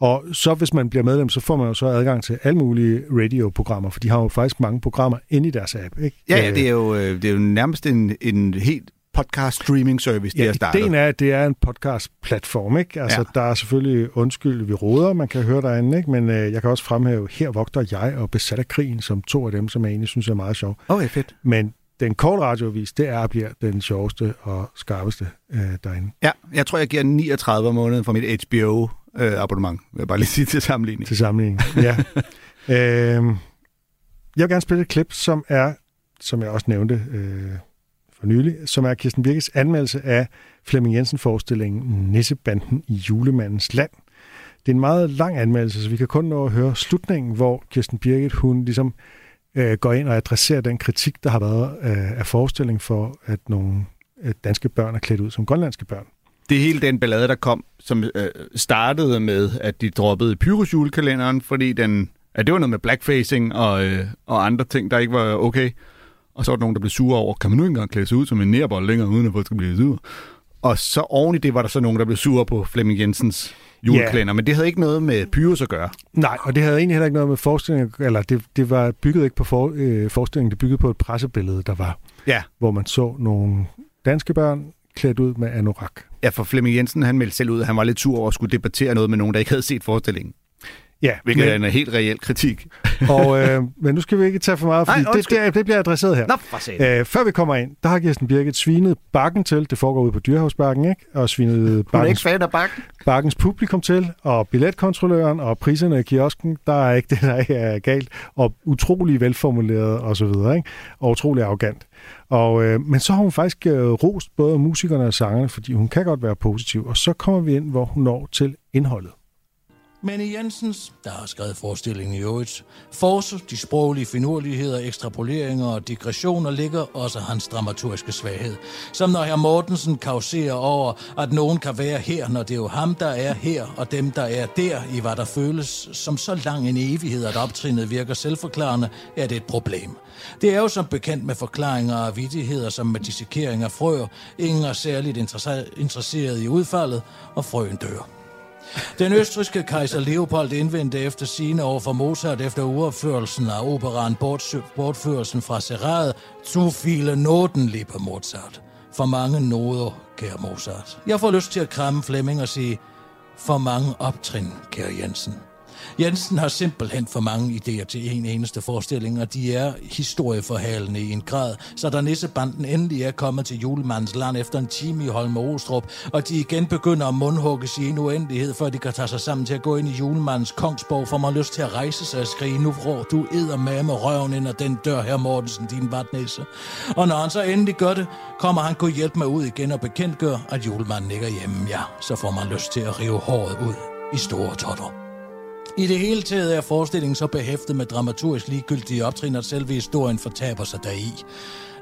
Og så hvis man bliver medlem, så får man jo så adgang til alle mulige radioprogrammer, for de har jo faktisk mange programmer inde i deres app. Ikke? Ja, ja, Øh, det er jo, øh, det er jo nærmest en, en helt podcast streaming service, det Ja, er startet. ideen er, at det er en podcast-platform, ikke? Altså, Ja. der er selvfølgelig undskyld, vi råder, man kan høre derinde, ikke? Men øh, jeg kan også fremhæve, her vogter jeg og besat af krigen, som to af dem, som jeg egentlig synes er meget sjov. Okay, fedt. Men den korte radiovis, det er bliver den sjoveste og skarpeste øh, derinde Ja, jeg tror, jeg giver 39 om måneden for mit HBO-abonnement. vil jeg bare lige sige til sammenligning. til sammenligning. ja. øh, jeg vil gerne spille et klip, som er, som jeg også nævnte øh, for nylig, som er Kirsten Birkes anmeldelse af Flemming Jensen-forestillingen Nissebanden i julemandens land. Det er en meget lang anmeldelse, så vi kan kun nå at høre slutningen, hvor Kirsten Birgit, hun ligesom øh, går ind og adresserer den kritik, der har været øh, af forestillingen for, at nogle øh, danske børn er klædt ud som grønlandske børn. Det er hele den ballade, der kom, som øh, startede med, at de droppede Pyrus julekalenderen, fordi den, at det var noget med blackfacing og, øh, og andre ting, der ikke var okay. Og så var der nogen, der blev sure over, kan man nu ikke engang klæde sig ud som en nærbold længere, uden at folk skal blive sure? Og så oven i det var der så nogen, der blev sure på Flemming Jensens julekalender, men det havde ikke noget med Pyrus at gøre. Nej, og det havde egentlig heller ikke noget med forestillingen, eller det, det var bygget ikke på for, øh, forestillingen, det byggede på et pressebillede, der var, Ja. hvor man så nogle danske børn klædt ud med anorak. Ja, for Flemming Jensen, han meldte selv ud, at han var lidt sur over at skulle debattere noget med nogen, der ikke havde set forestillingen. Ja, Hvilket er en helt reel kritik. og, øh, men nu skal vi ikke tage for meget, fordi Nej, det, det, det bliver adresseret her. Nå, for satan. Øh, før vi kommer ind, der har Kirsten Birgit svinet bakken til. Det foregår ude på Dyrehavsbakken, ikke? Og svinet ikke bakkens, fan af bakken. bakkens publikum til, og billetkontrolløren, og priserne i kiosken. Der er ikke det, der ikke er galt. Og utrolig velformuleret, og så videre, ikke? Og utrolig arrogant. Og, øh, men så har hun faktisk øh, rost både musikerne og sangerne, fordi hun kan godt være positiv. Og så kommer vi ind, hvor hun når til indholdet. Men i Jensens, der har skrevet forestillingen i øvrigt, force, de sproglige finurligheder, ekstrapoleringer og digressioner ligger også hans dramaturgiske svaghed. Som når herr Mortensen kauserer over, at nogen kan være her, når det er jo ham, der er her, og dem, der er der, i hvad der føles som så lang en evighed, at optrinet virker selvforklarende, er det et problem. Det er jo som bekendt med forklaringer og vidtigheder, som med dissekering af frøer. Ingen er særligt interesse- interesseret i udfaldet, og frøen dør. Den østriske kejser Leopold indvendte efter sine over for Mozart efter uopførelsen af operan Bortførelsen fra Serrat, zu viele Noten, liebe Mozart. For mange noder, kære Mozart. Jeg får lyst til at kramme Flemming og sige, for mange optrin, kære Jensen. Jensen har simpelthen for mange idéer til en eneste forestilling, og de er historieforhalende i en grad, så da nissebanden endelig er kommet til julemandens land efter en time i Holm Ostrup, og de igen begynder at mundhugges i en uendelighed, før de kan tage sig sammen til at gå ind i julemandens kongsborg, får man lyst til at rejse sig og skrige, nu rår du med med røven ind ad den dør, her Mortensen, din vatnæse. Og når han så endelig gør det, kommer han kunne hjælpe mig ud igen og bekendtgør, at julemanden ikke er hjemme, ja, så får man lyst til at rive håret ud i store totter. I det hele taget er forestillingen så behæftet med dramaturgisk ligegyldige optrin, at selve historien fortaber sig deri.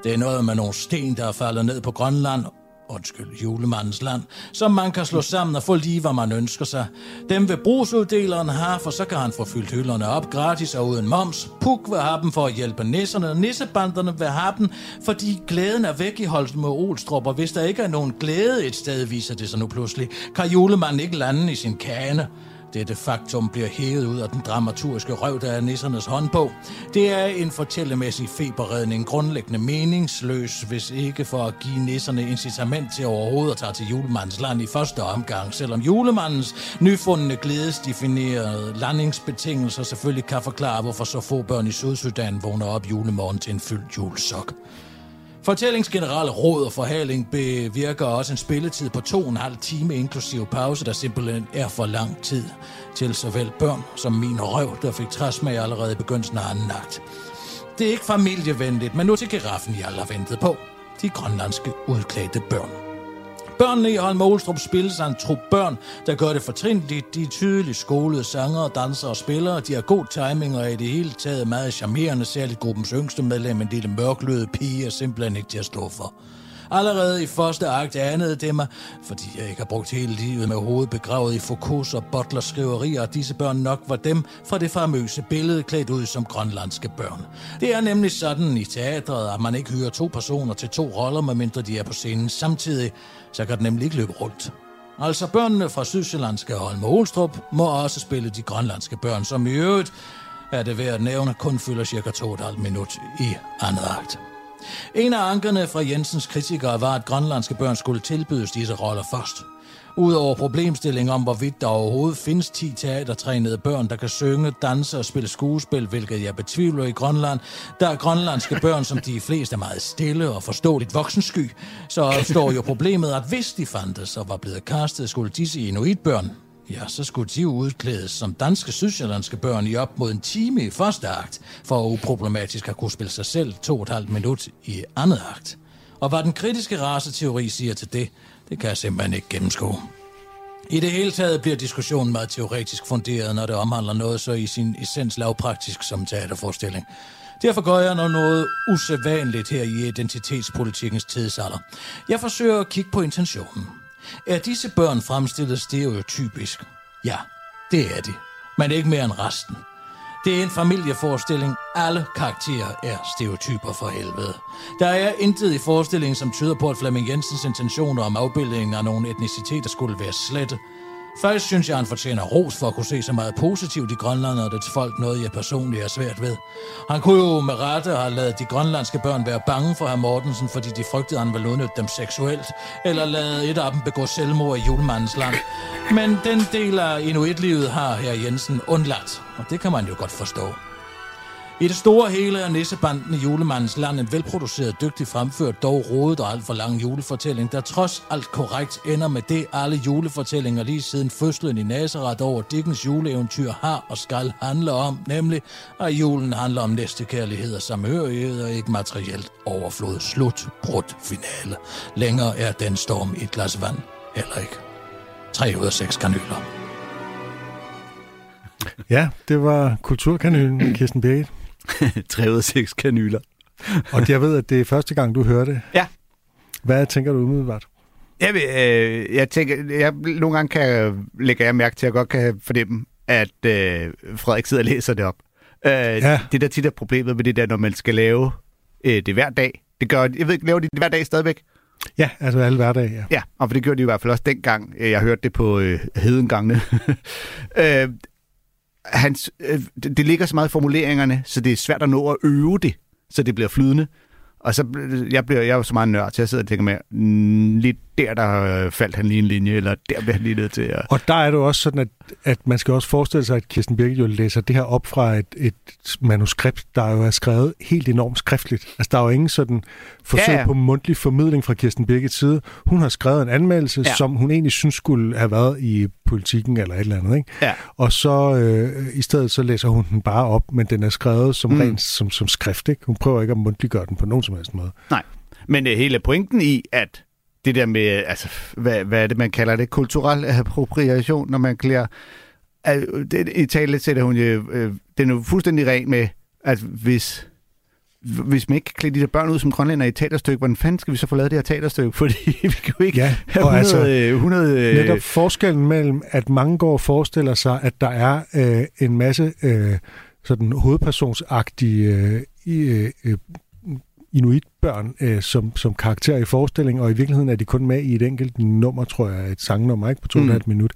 Det er noget med nogle sten, der er faldet ned på Grønland, undskyld, julemandens land, som man kan slå sammen og få lige, hvad man ønsker sig. Dem vil brugsuddeleren have, for så kan han få fyldt hylderne op gratis og uden moms. Puk vil have dem for at hjælpe nisserne, og nissebanderne vil have dem, fordi glæden er væk i Holsten med Olstrup, og hvis der ikke er nogen glæde et sted, viser det sig nu pludselig, kan julemanden ikke lande i sin kane. Dette faktum bliver hævet ud af den dramaturgiske røv, der er nissernes håndbog. Det er en fortællemæssig feberredning, grundlæggende meningsløs, hvis ikke for at give nisserne incitament til overhovedet at tage til julemandens land i første omgang, selvom julemandens nyfundne glædesdefinerede landingsbetingelser selvfølgelig kan forklare, hvorfor så få børn i Sydsudan vågner op julemorgen til en fyldt julesok. Fortællingsgenerale råd og forhaling bevirker også en spilletid på to og en halv time inklusive pause, der simpelthen er for lang tid til såvel børn som min røv, der fik træsmag allerede i begyndelsen af anden akt. Det er ikke familievenligt, men nu til giraffen, jeg har ventet på. De grønlandske udklædte børn. Børnene i Holm Olstrup spilles af en trup børn, der gør det fortrinligt. De er tydeligt skolede sanger, dansere og spillere. De har god timing og er i det hele taget meget charmerende, særligt gruppens yngste medlem, en lille mørkløde pige, er simpelthen ikke til at stå for. Allerede i første akt anede det mig, fordi jeg ikke har brugt hele livet med hovedet begravet i Foucault's og Butlers skriverier, at disse børn nok var dem fra det famøse billede klædt ud som grønlandske børn. Det er nemlig sådan i teatret, at man ikke hører to personer til to roller, medmindre de er på scenen samtidig, så kan det nemlig ikke løbe rundt. Altså børnene fra Sydsjællandske Holm og Olstrup må også spille de grønlandske børn, som i øvrigt er det værd at nævne kun fylder cirka 2,5 minut i andet akt. En af ankerne fra Jensens kritikere var, at grønlandske børn skulle tilbydes disse roller først. Udover problemstilling om, hvorvidt der overhovedet findes 10 teatertrænede børn, der kan synge, danse og spille skuespil, hvilket jeg betvivler i Grønland, der er grønlandske børn, som de fleste er meget stille og forståeligt voksensky, så står jo problemet, at hvis de fandtes og var blevet kastet, skulle disse inuitbørn, ja, så skulle de udklædes som danske sydsjællandske børn i op mod en time i første akt, for uproblematisk at kunne spille sig selv to og et halvt minut i andet akt. Og hvad den kritiske raceteori siger til det, det kan jeg simpelthen ikke gennemskue. I det hele taget bliver diskussionen meget teoretisk funderet, når det omhandler noget så i sin essens lavpraktisk som teaterforestilling. Derfor gør jeg noget, noget usædvanligt her i identitetspolitikkens tidsalder. Jeg forsøger at kigge på intentionen. Er disse børn fremstillet stereotypisk? Ja, det er de. Men ikke mere end resten. Det er en familieforestilling. Alle karakterer er stereotyper for helvede. Der er intet i forestillingen, som tyder på, at Flemming Jensens intentioner om afbildningen af nogle etniciteter skulle være slette. Først synes jeg, han fortjener ros for at kunne se så meget positivt i Grønland og dets folk, noget jeg personligt er svært ved. Han kunne jo med rette have lavet de grønlandske børn være bange for herr Mortensen, fordi de frygtede, at han ville udnytte dem seksuelt, eller lavet et af dem begå selvmord i julemandens land. Men den del af inuitlivet har herr Jensen undladt, og det kan man jo godt forstå. I det store hele er Nissebanden i julemandens land en velproduceret, dygtig fremført, dog rodet og alt for lang julefortælling, der trods alt korrekt ender med det, alle julefortællinger lige siden fødslen i Nazareth over Dickens juleeventyr har og skal handle om, nemlig at julen handler om næstekærlighed og samhørighed og ikke materielt overflod. Slut, brudt, finale. Længere er den storm i et glas vand heller ikke. 3 ud af 6 kanyler. Ja, det var Kulturkanylen, Kirsten Birgit. 3 ud af 6 kanyler. Og jeg ved, at det er første gang, du hører det. Ja. Hvad tænker du umiddelbart? Jeg, vil, øh, jeg tænker, jeg, nogle gange kan, lægger jeg mærke til, at jeg godt kan fornemme, at øh, Frederik sidder og læser det op. Øh, ja. Det der tit er problemet med det der, når man skal lave øh, det hver dag. Det gør, jeg ved ikke, laver de det hver dag stadigvæk? Ja, altså alle hverdage, ja. Ja, og for det gjorde de i hvert fald også dengang, øh, jeg hørte det på øh, hedengangene. øh, hans, øh, det ligger så meget i formuleringerne, så det er svært at nå at øve det, så det bliver flydende. Og så øh, jeg bliver jeg er jo så meget nørd så jeg sidder og tænker med, mm, der, der øh, faldt han lige en linje, eller der blev han lige nødt til at... Og der er det jo også sådan, at, at man skal også forestille sig, at Kirsten Birgit jo læser det her op fra et, et manuskript, der jo er skrevet helt enormt skriftligt. Altså, der er jo ingen sådan forsøg Ja, ja, på mundtlig formidling fra Kirsten Birgits side. Hun har skrevet en anmeldelse, Ja. som hun egentlig synes skulle have været i politikken eller et eller andet. Ikke? Ja. Og så øh, i stedet så læser hun den bare op, men den er skrevet som, Mm. rent som, som skrift. Ikke? Hun prøver ikke at mundtliggøre den på nogen som helst måde. Nej, men øh, hele pointen i, at det der med, altså, hvad, hvad er det, man kalder det? Kulturel appropriation, når man klæder... Det, I tale sætter hun jo... Øh, den er jo fuldstændig ren med, at hvis, hvis man ikke kan klæde de der børn ud som grønlænder i et teaterstykke, hvordan fanden skal vi så få lavet det her teaterstykke? Fordi vi kan jo ikke Ja, have og 100... altså, øh, 100 øh, Netop forskellen mellem, at mange går og forestiller sig, at der er øh, en masse øh, sådan hovedpersonsagtige øh, i, øh, øh, inuitbørn øh, som, som karakter i forestillingen, og i virkeligheden er de kun med i et enkelt nummer, tror jeg, et sangnummer, ikke på to Mm. et minut.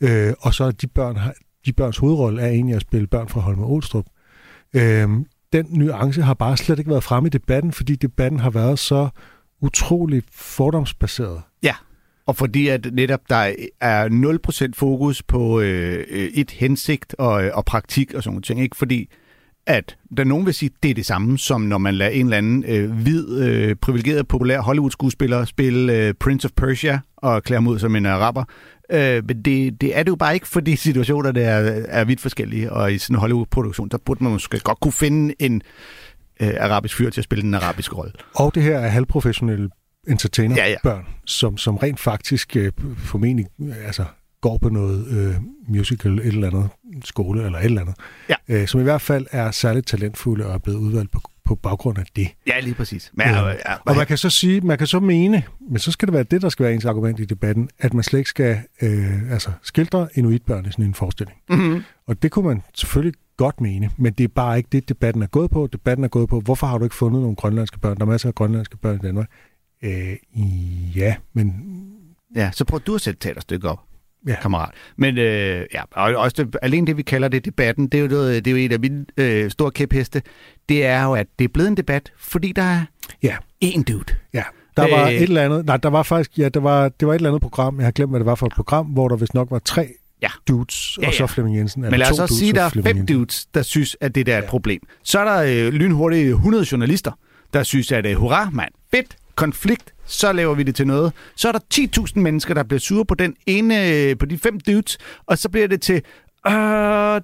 Øh, og så er de børn, de børns hovedrolle er egentlig at spille børn fra Holme Olstrup. Øh, den nuance har bare slet ikke været fremme i debatten, fordi debatten har været så utrolig fordomsbaseret. Ja, og fordi at netop der er 0% fokus på øh, øh, et hensigt og, og praktik og sådan nogle ting, ikke? Fordi at der nogen vil sige, det er det samme, som når man lader en eller anden øh, hvid, øh, privilegeret, populær Hollywood-skuespiller spille øh, Prince of Persia og klæde ham ud som en araber. Øh, men det, det er det jo bare ikke, fordi situationerne er, er vidt forskellige, og i sådan en Hollywood-produktion, der burde man måske godt kunne finde en øh, arabisk fyr til at spille en arabisk rolle. Og det her er halvprofessionelle entertainer-børn, Ja, ja. Som, som rent faktisk øh, formentlig øh, altså, går på noget øh, musical, et eller andet skole eller et eller andet. Ja. Øh, som i hvert fald er særligt talentfulde og er blevet udvalgt på, på baggrund af det. Ja, lige præcis. Men, Ja. ja, ja, Og man kan så sige, man kan så mene, men så skal det være det, der skal være ens argument i debatten, at man slet ikke skal øh, altså, skildre inuitbørn i sådan en forestilling. mm-hmm. Og det kunne man selvfølgelig godt mene, men det er bare ikke det, debatten er gået på. Debatten er gået på, hvorfor har du ikke fundet nogle grønlandske børn? Der er masser af grønlandske børn i Danmark. Øh, ja, men Ja, så prøv du at sætte et teaterstykke op, Ja. kammerat. Men øh, ja, og også det, alene det, vi kalder det debatten, det er jo, noget, det er jo et af mine øh, store kæpheste. Det er jo, at det er blevet en debat, fordi der er Ja. én dude. Ja, der var Øh. et eller andet, nej, der var faktisk, ja, der var, det var et eller andet program, jeg har glemt, hvad det var for et program, hvor der vist nok var tre Ja. dudes, Ja, og så ja. Flemming Jensen. Men lad os også sige, at der er fem dudes, der synes, at det der er et problem. Så er der øh, lynhurtigt 100 journalister, der synes, at øh, hurra, mand, fedt, konflikt, så laver vi det til noget. Så er der 10.000 mennesker, der bliver sure på den ene, øh, på de fem dudes, og så bliver det til, øh,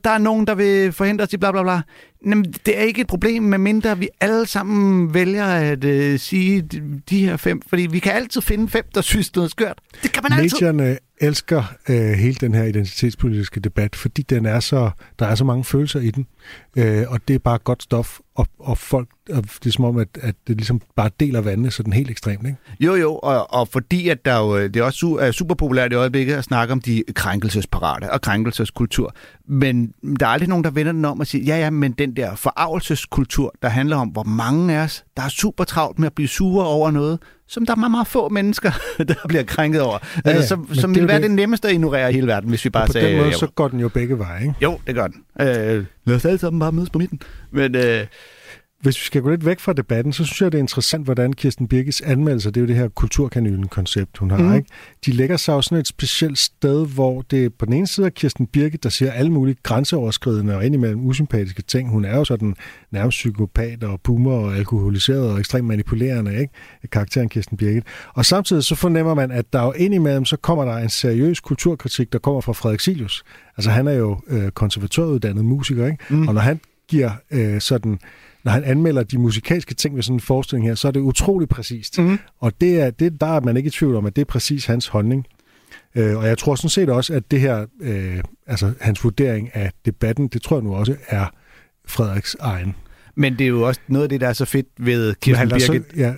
der er nogen, der vil forhindre os i bla bla bla. Jamen, det er ikke et problem, medmindre vi alle sammen vælger at øh, sige de, de her fem, fordi vi kan altid finde fem, der synes noget er skørt. Det kan man altid. Medierne elsker øh, hele den her identitetspolitiske debat, fordi den er så, der er så mange følelser i den, øh, og det er bare godt stof, og, og folk, og det er som om, at, at det ligesom bare deler vandene sådan helt ekstremt, ikke? Jo, jo, og, og fordi at der jo, det er også su- er super populært i øjeblikket at snakke om de krænkelsesparate og krænkelseskultur. Men der er aldrig nogen, der vender den om og siger, ja, ja, men den der forarvelseskultur, der handler om, hvor mange af os, der er super travlt med at blive sure over noget, som der er meget, meget få mennesker, der bliver krænket over. Ja, altså, som som det jo være det. det nemmeste at ignorere i hele verden, hvis vi bare Og på sagde... den måde, jo. så går den jo begge veje, ikke? jo, det gør den. Øh, lad os alle sammen bare mødes på midten. Men øh, Hvis vi skal gå lidt væk fra debatten, så synes jeg, det er interessant, hvordan Kirsten Birgits anmeldelser, det er jo det her kulturkanylen-koncept, hun har, mm. ikke? De lægger sig jo sådan et specielt sted, hvor det på den ene side er Kirsten Birgit, der siger alle mulige grænseoverskridende og indimellem usympatiske ting. Hun er jo sådan nærmest psykopat og boomer og alkoholiseret og ekstremt manipulerende, ikke? Karakteren Kirsten Birgit. Og samtidig så fornemmer man, at der jo indimellem, så kommer der en seriøs kulturkritik, der kommer fra Frederik Silius. Altså han er jo øh, konservatoruddannet musiker, ikke? Mm. Og når han giver øh, sådan når han anmelder de musikalske ting ved sådan en forestilling her, så er det utrolig præcist. Mhm. Og det er, det, der er man ikke i tvivl om, at det er præcis hans holdning. Øh, og jeg tror sådan set også, at det her, øh, altså hans vurdering af debatten, det tror jeg nu også er Frederiks egen. men det er jo også noget af det, der er så fedt ved Kirsten Birgit. så, ja,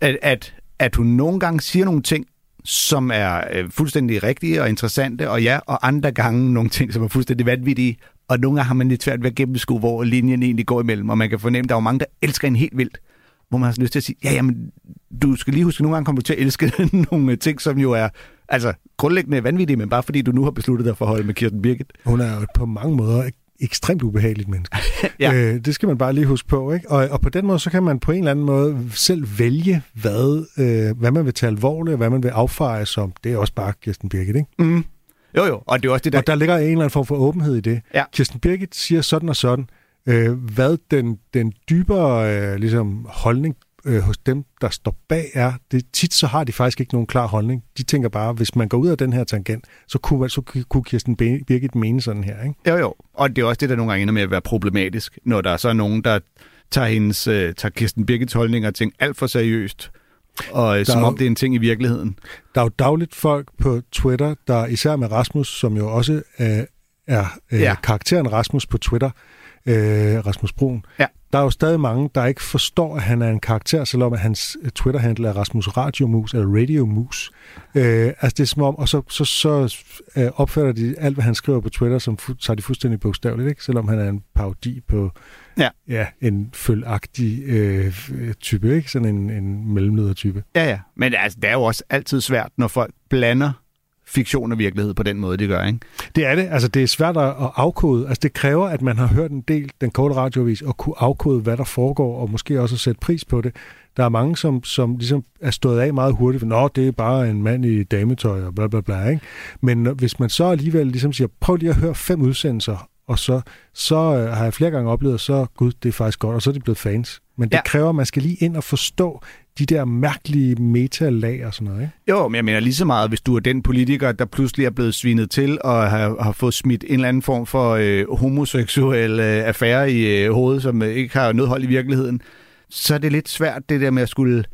at, at, at hun nogle gange siger nogle ting, som er øh, fuldstændig rigtige og interessante, og ja, og andre gange nogle ting, som er fuldstændig vanvittige, og nogle gange har man lidt svært ved at gennemskue, hvor linjen egentlig går imellem, og man kan fornemme, at der er mange, der elsker en helt vildt, hvor man har lyst til at sige, ja, jamen, du skal lige huske, at nogle gange kommer du til at elske nogle ting, som jo er altså grundlæggende vanvittige, men bare fordi du nu har besluttet dig for at holde med Kirsten Birgit. hun er jo på mange måder ekstremt ubehageligt menneske. Ja. øh, det skal man bare lige huske på. Ikke? Og, og på den måde, så kan man på en eller anden måde selv vælge, hvad, øh, hvad man vil tage alvorligt, og hvad man vil affeje som. Det er også bare Kirsten Birgit, ikke? Mm. Jo, jo, og det er også det der... Og der ligger en eller anden form for åbenhed i det. Ja. Kirsten Birgit siger sådan og sådan. Øh, hvad den, den dybere øh, ligesom, holdning øh, hos dem, der står bag er, det, tit så har de faktisk ikke nogen klar holdning. De tænker bare, hvis man går ud af den her tangent, så kunne, så kunne Kirsten Birgit mene sådan her. Ikke? Jo, jo. Og det er også det, der nogle gange ender med at være problematisk, når der er så nogen, der tager, hendes, øh, tager Kirsten Birgits holdning og ting alt for seriøst, og øh, som er om jo- det er en ting i virkeligheden. Der er jo dagligt folk på Twitter, der især med Rasmus, som jo også øh, er øh, ja. karakteren Rasmus på Twitter, øh, Rasmus Brun. Ja. Der er jo stadig mange, der ikke forstår, at han er en karakter, selvom at hans øh, Twitter-handle er Rasmus Radiomus eller Radiomus. Øh, altså det er som om, og så, så, så øh, opfatter de alt, hvad han skriver på Twitter, som fu- tager de fuldstændig bogstaveligt, ikke? selvom han er en parodi på Ja. ja, en følagtig øh, type, ikke? sådan en, en mellemledertype. Ja, ja. Men altså, det er jo også altid svært, når folk blander fiktion og virkelighed på den måde, de gør, ikke? Det er det. Altså, det er svært at afkode. Altså, det kræver, at man har hørt en del den korte radiovis og kunne afkode, hvad der foregår, og måske også at sætte pris på det. Der er mange, som, som ligesom er stået af meget hurtigt, nå, det er bare en mand i dametøj og bla bla bla. Ikke? Men hvis man så alligevel ligesom siger, prøv lige at høre fem udsendelser, og så, så øh, har jeg flere gange oplevet, så gud, det er faktisk godt, og så er de blevet fans. Men det ja. kræver, at man skal lige ind og forstå de der mærkelige metalag og sådan noget. Ikke? Jo, men jeg mener lige så meget, hvis du er den politiker, der pludselig er blevet svinet til og har, har fået smidt en eller anden form for øh, homoseksuel øh, affære i øh, hovedet, som øh, ikke har noget hold i virkeligheden, så er det lidt svært det der med at skulle...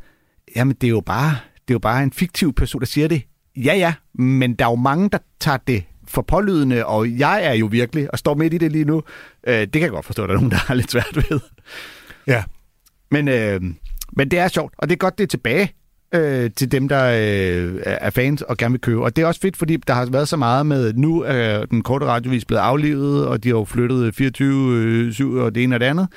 Jamen, det er jo bare, det er jo bare en fiktiv person, der siger det. Ja, ja, men der er jo mange, der tager det for pålydende, og jeg er jo virkelig og står midt i det lige nu. Øh, det kan jeg godt forstå, at der er nogen, der har lidt svært ved. Ja, Men, øh, men det er sjovt, og det er godt, det er tilbage øh, til dem, der øh, er fans og gerne vil købe. Og det er også fedt, fordi der har været så meget med, nu er den korte radiovis blevet aflevet, og de har jo flyttet 24-7 og det ene og det andet.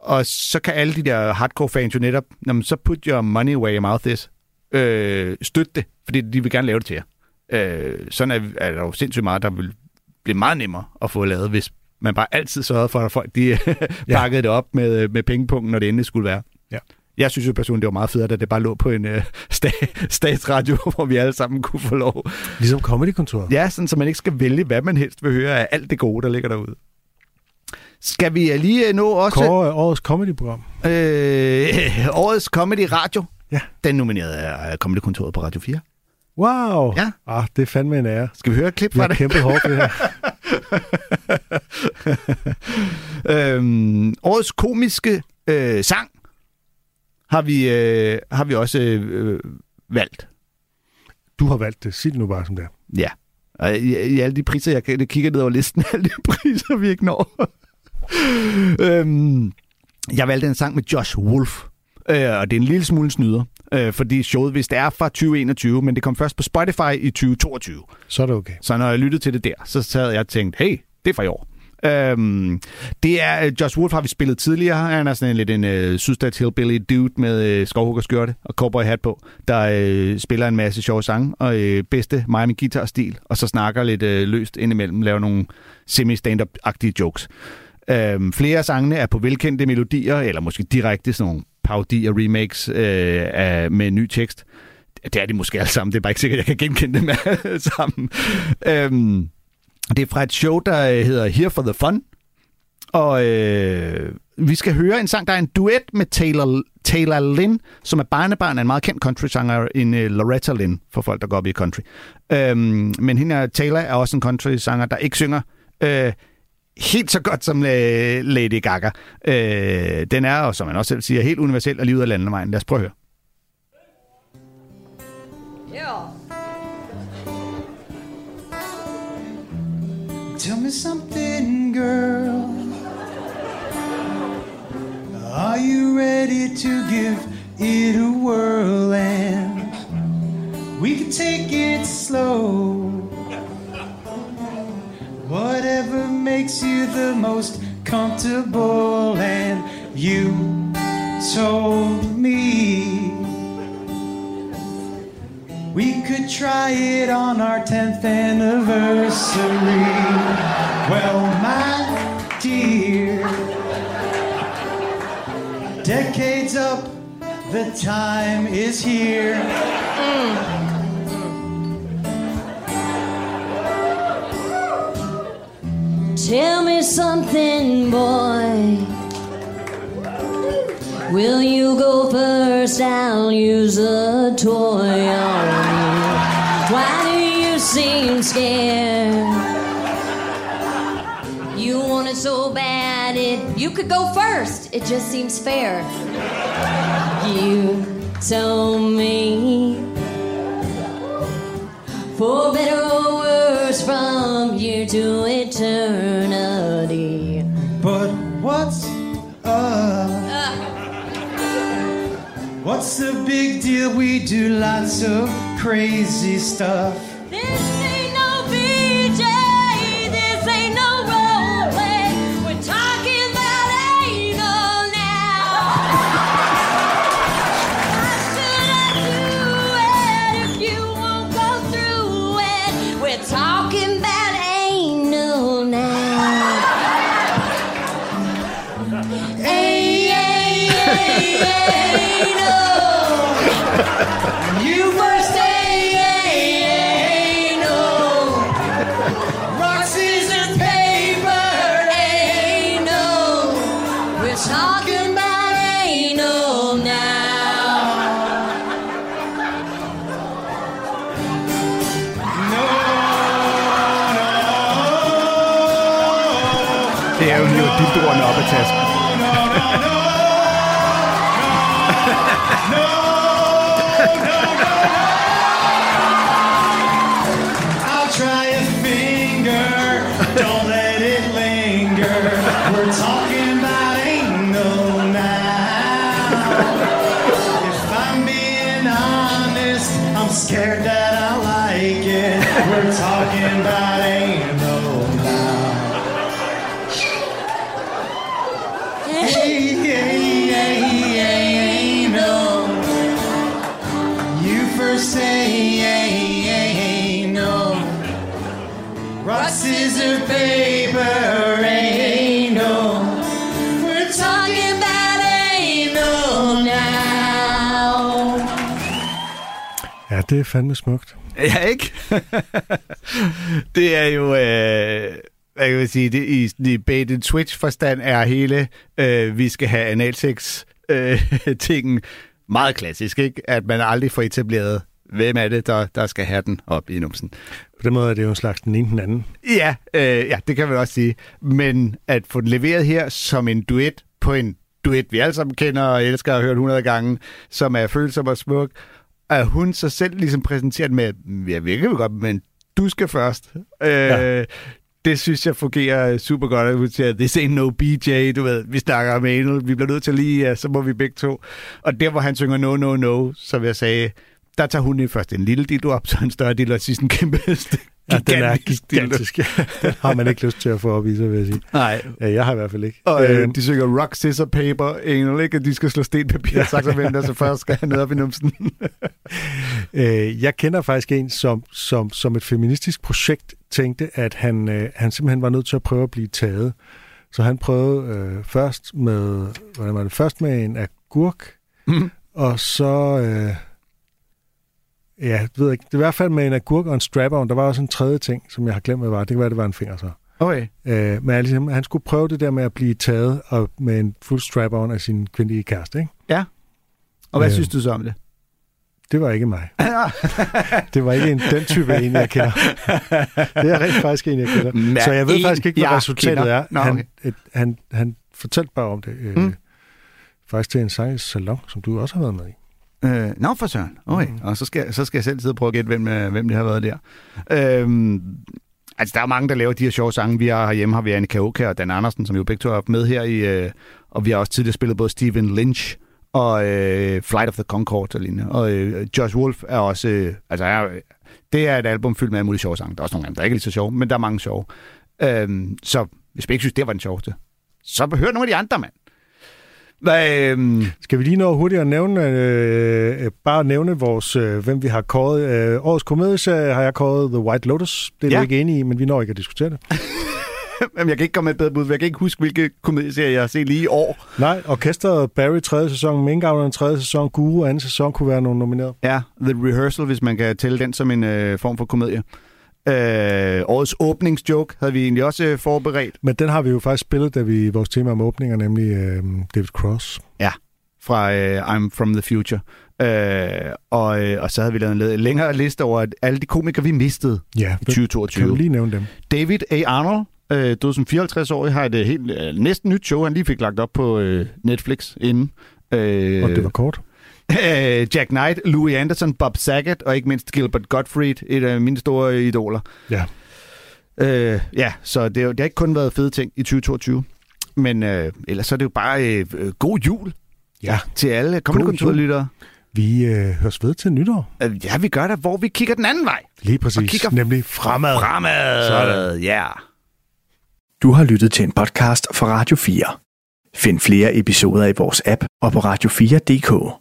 Og så kan alle de der hardcore fans jo netop, jamen, så put your money where your mouth is. Øh, støtte det, fordi de vil gerne lave det til jer. Øh, sådan er, er der jo sindssygt meget, der vil blive meget nemmere at få lavet, hvis man bare altid sørgede for, at folk de pakkede det op med, med pengepunkten, når det endelig skulle være. Ja. Jeg synes jo personligt, det var meget fedt, at det bare lå på en øh, sta- statsradio, hvor vi alle sammen kunne få lov. ligesom Comedy-kontoret. Ja, sådan, så man ikke skal vælge, hvad man helst vil høre af alt det gode, der ligger derude. Skal vi øh, lige øh, nå også Kåre er årets comedy-program. øh, årets Comedy Radio? Ja. Den nomineret af Comedy-kontoret på Radio 4. Wow! Ja. Ah, det er fandme en ære. Skal vi høre et klip Vi fra har det? kæmpet hårdt det her. øhm, årets komiske øh, sang har vi, øh, har vi også øh, valgt. Du har valgt det. Sig det nu bare som det er. Ja. Og i, i alle de priser, jeg kigger ned over listen, alle de priser, vi ikke når. øhm, jeg valgte en sang med Josh Wolf, øh, og det er en lille smule snyder, øh, fordi showet vist er fra 2021, men det kom først på Spotify i 2022. Så er det okay. Så når jeg lyttede til det der, så sad jeg og tænkte, hey, det er fra i år. Øhm, det er, øh, Josh Wolf har vi spillet tidligere. Han er sådan en lidt en øh, sydstats hillbilly dude med øh, skovhuggerskjorte og cowboy hat på, der øh, spiller en masse sjove sange og øh, bedste Miami guitar-stil, og så snakker lidt øh, løst indimellem, laver nogle semi-stand-up-agtige jokes. Øhm, flere af sangene er på velkendte melodier, eller måske direkte sådan nogle parodier, remakes øh, af, med ny tekst. Det er de måske alle sammen. Det er bare ikke sikkert, at jeg kan genkende dem alle sammen. Øhm, det er fra et show, der øh, hedder Here for the Fun. Og øh, vi skal høre en sang, der er en duet med Taylor, Taylor Lynn, som er barnebarn af en meget kendt country-sanger, en uh, Loretta Lynn, for folk, der går op i country. Øhm, men hende her, Taylor er også en country-sanger, der ikke synger øh, helt så godt som øh, Lady Gaga. Øh, den er, og som man også selv siger, helt universel og lige ud af landevejen. Lad os prøve at høre. Me something, girl. Are you ready to give it a whirl? And we can take it slow. Whatever makes you the most comfortable. And you told me we could try it on our 10th anniversary. Well, my dear, decades up, the time is here. Tell me something, boy. Will you go first? I'll use a toy. Why do you seem scared? You want it so bad, it you could go first. It just seems fair. You told me for better or worse from here to eternity. But what's up? Ah. What's the big deal? We do lots of crazy stuff. This dildoerne op af tasken. I'll try a finger, don't let it linger. We're talking about anal now. If I'm being honest, I'm scared that I like it. We're talking about det er fandme smukt. Ja, ikke? det er jo... Øh, hvad kan man sige? Det, I, i bait and switch forstand er hele øh, vi skal have analsex øh, tingen meget klassisk, ikke? At man aldrig får etableret, hvem er det, der, der skal have den op i numsen. På den måde er det jo en slags den ene den anden. Ja, øh, ja, det kan man også sige. Men at få den leveret her som en duet på en duet, vi alle sammen kender og elsker og har hørt 100 gange, som er følsom og smuk, at hun så selv ligesom præsenterer den med, ja, vi kan godt, men du skal først. Øh, Ja. Det synes jeg fungerer super godt, at hun siger, this ain't no BJ, du ved, vi snakker om anal, vi bliver nødt til lige, ja, så må vi begge to. Og der, hvor han synger no, no, no, som jeg sagde, der tager hun først en lille dildo op, så en større dildo, og sidst en kæmpe Ja, den er gigantisk den har man ikke lyst til at få op i sig, vil jeg sige. Nej. Ja, jeg har i hvert fald ikke. Og øh, Øhm, de synger rock, scissor, paper, anal, ikke? At de skal slå sten, papir, ja. sagt, hvem der så først skal have noget op i numsen. Øh, jeg kender faktisk en, som, som, som et feministisk projekt tænkte, at han, øh, han simpelthen var nødt til at prøve at blive taget. Så han prøvede øh, først med, hvordan var det, først med en agurk, Mhm. og så, øh, ja, jeg ved ikke, det er i hvert fald med en agurk og en strap-on. Der var også en tredje ting, som jeg har glemt, hvad det var. Det kan være, det var en finger så. Okay. Øh, men ligesom, han skulle prøve det der med at blive taget og med en fuld strap-on af sin kvindelige kæreste, ikke? Ja. Og hvad Øh. synes du så om det? Det var ikke mig. det var ikke en, den type en, jeg kender. Det er rent faktisk en, jeg kender. Men så jeg ved en, faktisk ikke, hvad resultatet kender. er. Nå, han, okay. et, han, han fortalte bare om det. Øh, Mm. Faktisk til en sang salon, som du også har været med i. Øh, Nå, for søren. Okay. Mm. Og så skal, så skal jeg selv sidde og prøve at gætte, hvem, øh, hvem det har været der. Øhm, altså, der er mange, der laver de her sjove sange. Vi har herhjemme har vi Annika Oka og Dan Andersen, som jo begge to har med her. i, øh, Og vi har også tidligere spillet både Steven Lynch og øh, Flight of the Conchords og lignende. Og øh, Josh Wolf er også... Øh, altså, er, det er et album fyldt med alle mulige sjove sange. Der er også nogle dem, der er ikke er lige så sjove, men der er mange sjove. Øhm, så hvis vi ikke synes, det var den sjoveste, så hør nogle af de andre, mand. Hvad, øhm, Skal vi lige nå hurtigt at nævne, øh, øh, bare nævne vores, øh, hvem vi har kåret. Øh, årets komedieserie har jeg kåret The White Lotus. Det er ja. Du ikke enig i, men vi når ikke at diskutere det. Jamen, jeg kan ikke komme med et bedre bud, jeg kan ikke huske, hvilke komedieserier jeg har set lige i år. Nej, Orkestret Barry 3. sæson, Minkavleren 3. sæson, Guru 2. sæson kunne være nogle nomineret. Ja, The Rehearsal, hvis man kan tælle den som en øh, form for komedie. Øh, årets åbningsjoke havde vi egentlig også øh, forberedt. Men den har vi jo faktisk spillet, da vi vores tema om åbninger, nemlig øh, David Cross. Ja, fra øh, I'm From The Future. Øh, og, øh, og så havde vi lavet en længere liste over at alle de komikere, vi mistede Ja, i 2022. Kan du lige nævne dem? David A. Arnold, øh, døde som 54-årig, har et øh, helt, øh, næsten nyt show, han lige fik lagt op på øh, Netflix inden. Øh, Og det var kort. Øh, Jack Knight, Louis Anderson, Bob Saget og ikke mindst Gilbert Gottfried, et af mine store idoler. Ja. Øh, ja, så det, er jo- det har ikke kun været fede ting i 2022. Men øh, ellers så er det jo bare øh, øh, god jul Ja. til alle kommentarlyttere. Vi øh, høres ved til nytår. Øh, Ja, vi gør det, hvor vi kigger den anden vej. Lige præcis. Og kigger nemlig fremad. Fremad. Sådan. Ja. Du har lyttet til en podcast fra Radio 4. Find flere episoder i vores app og på radio4.dk.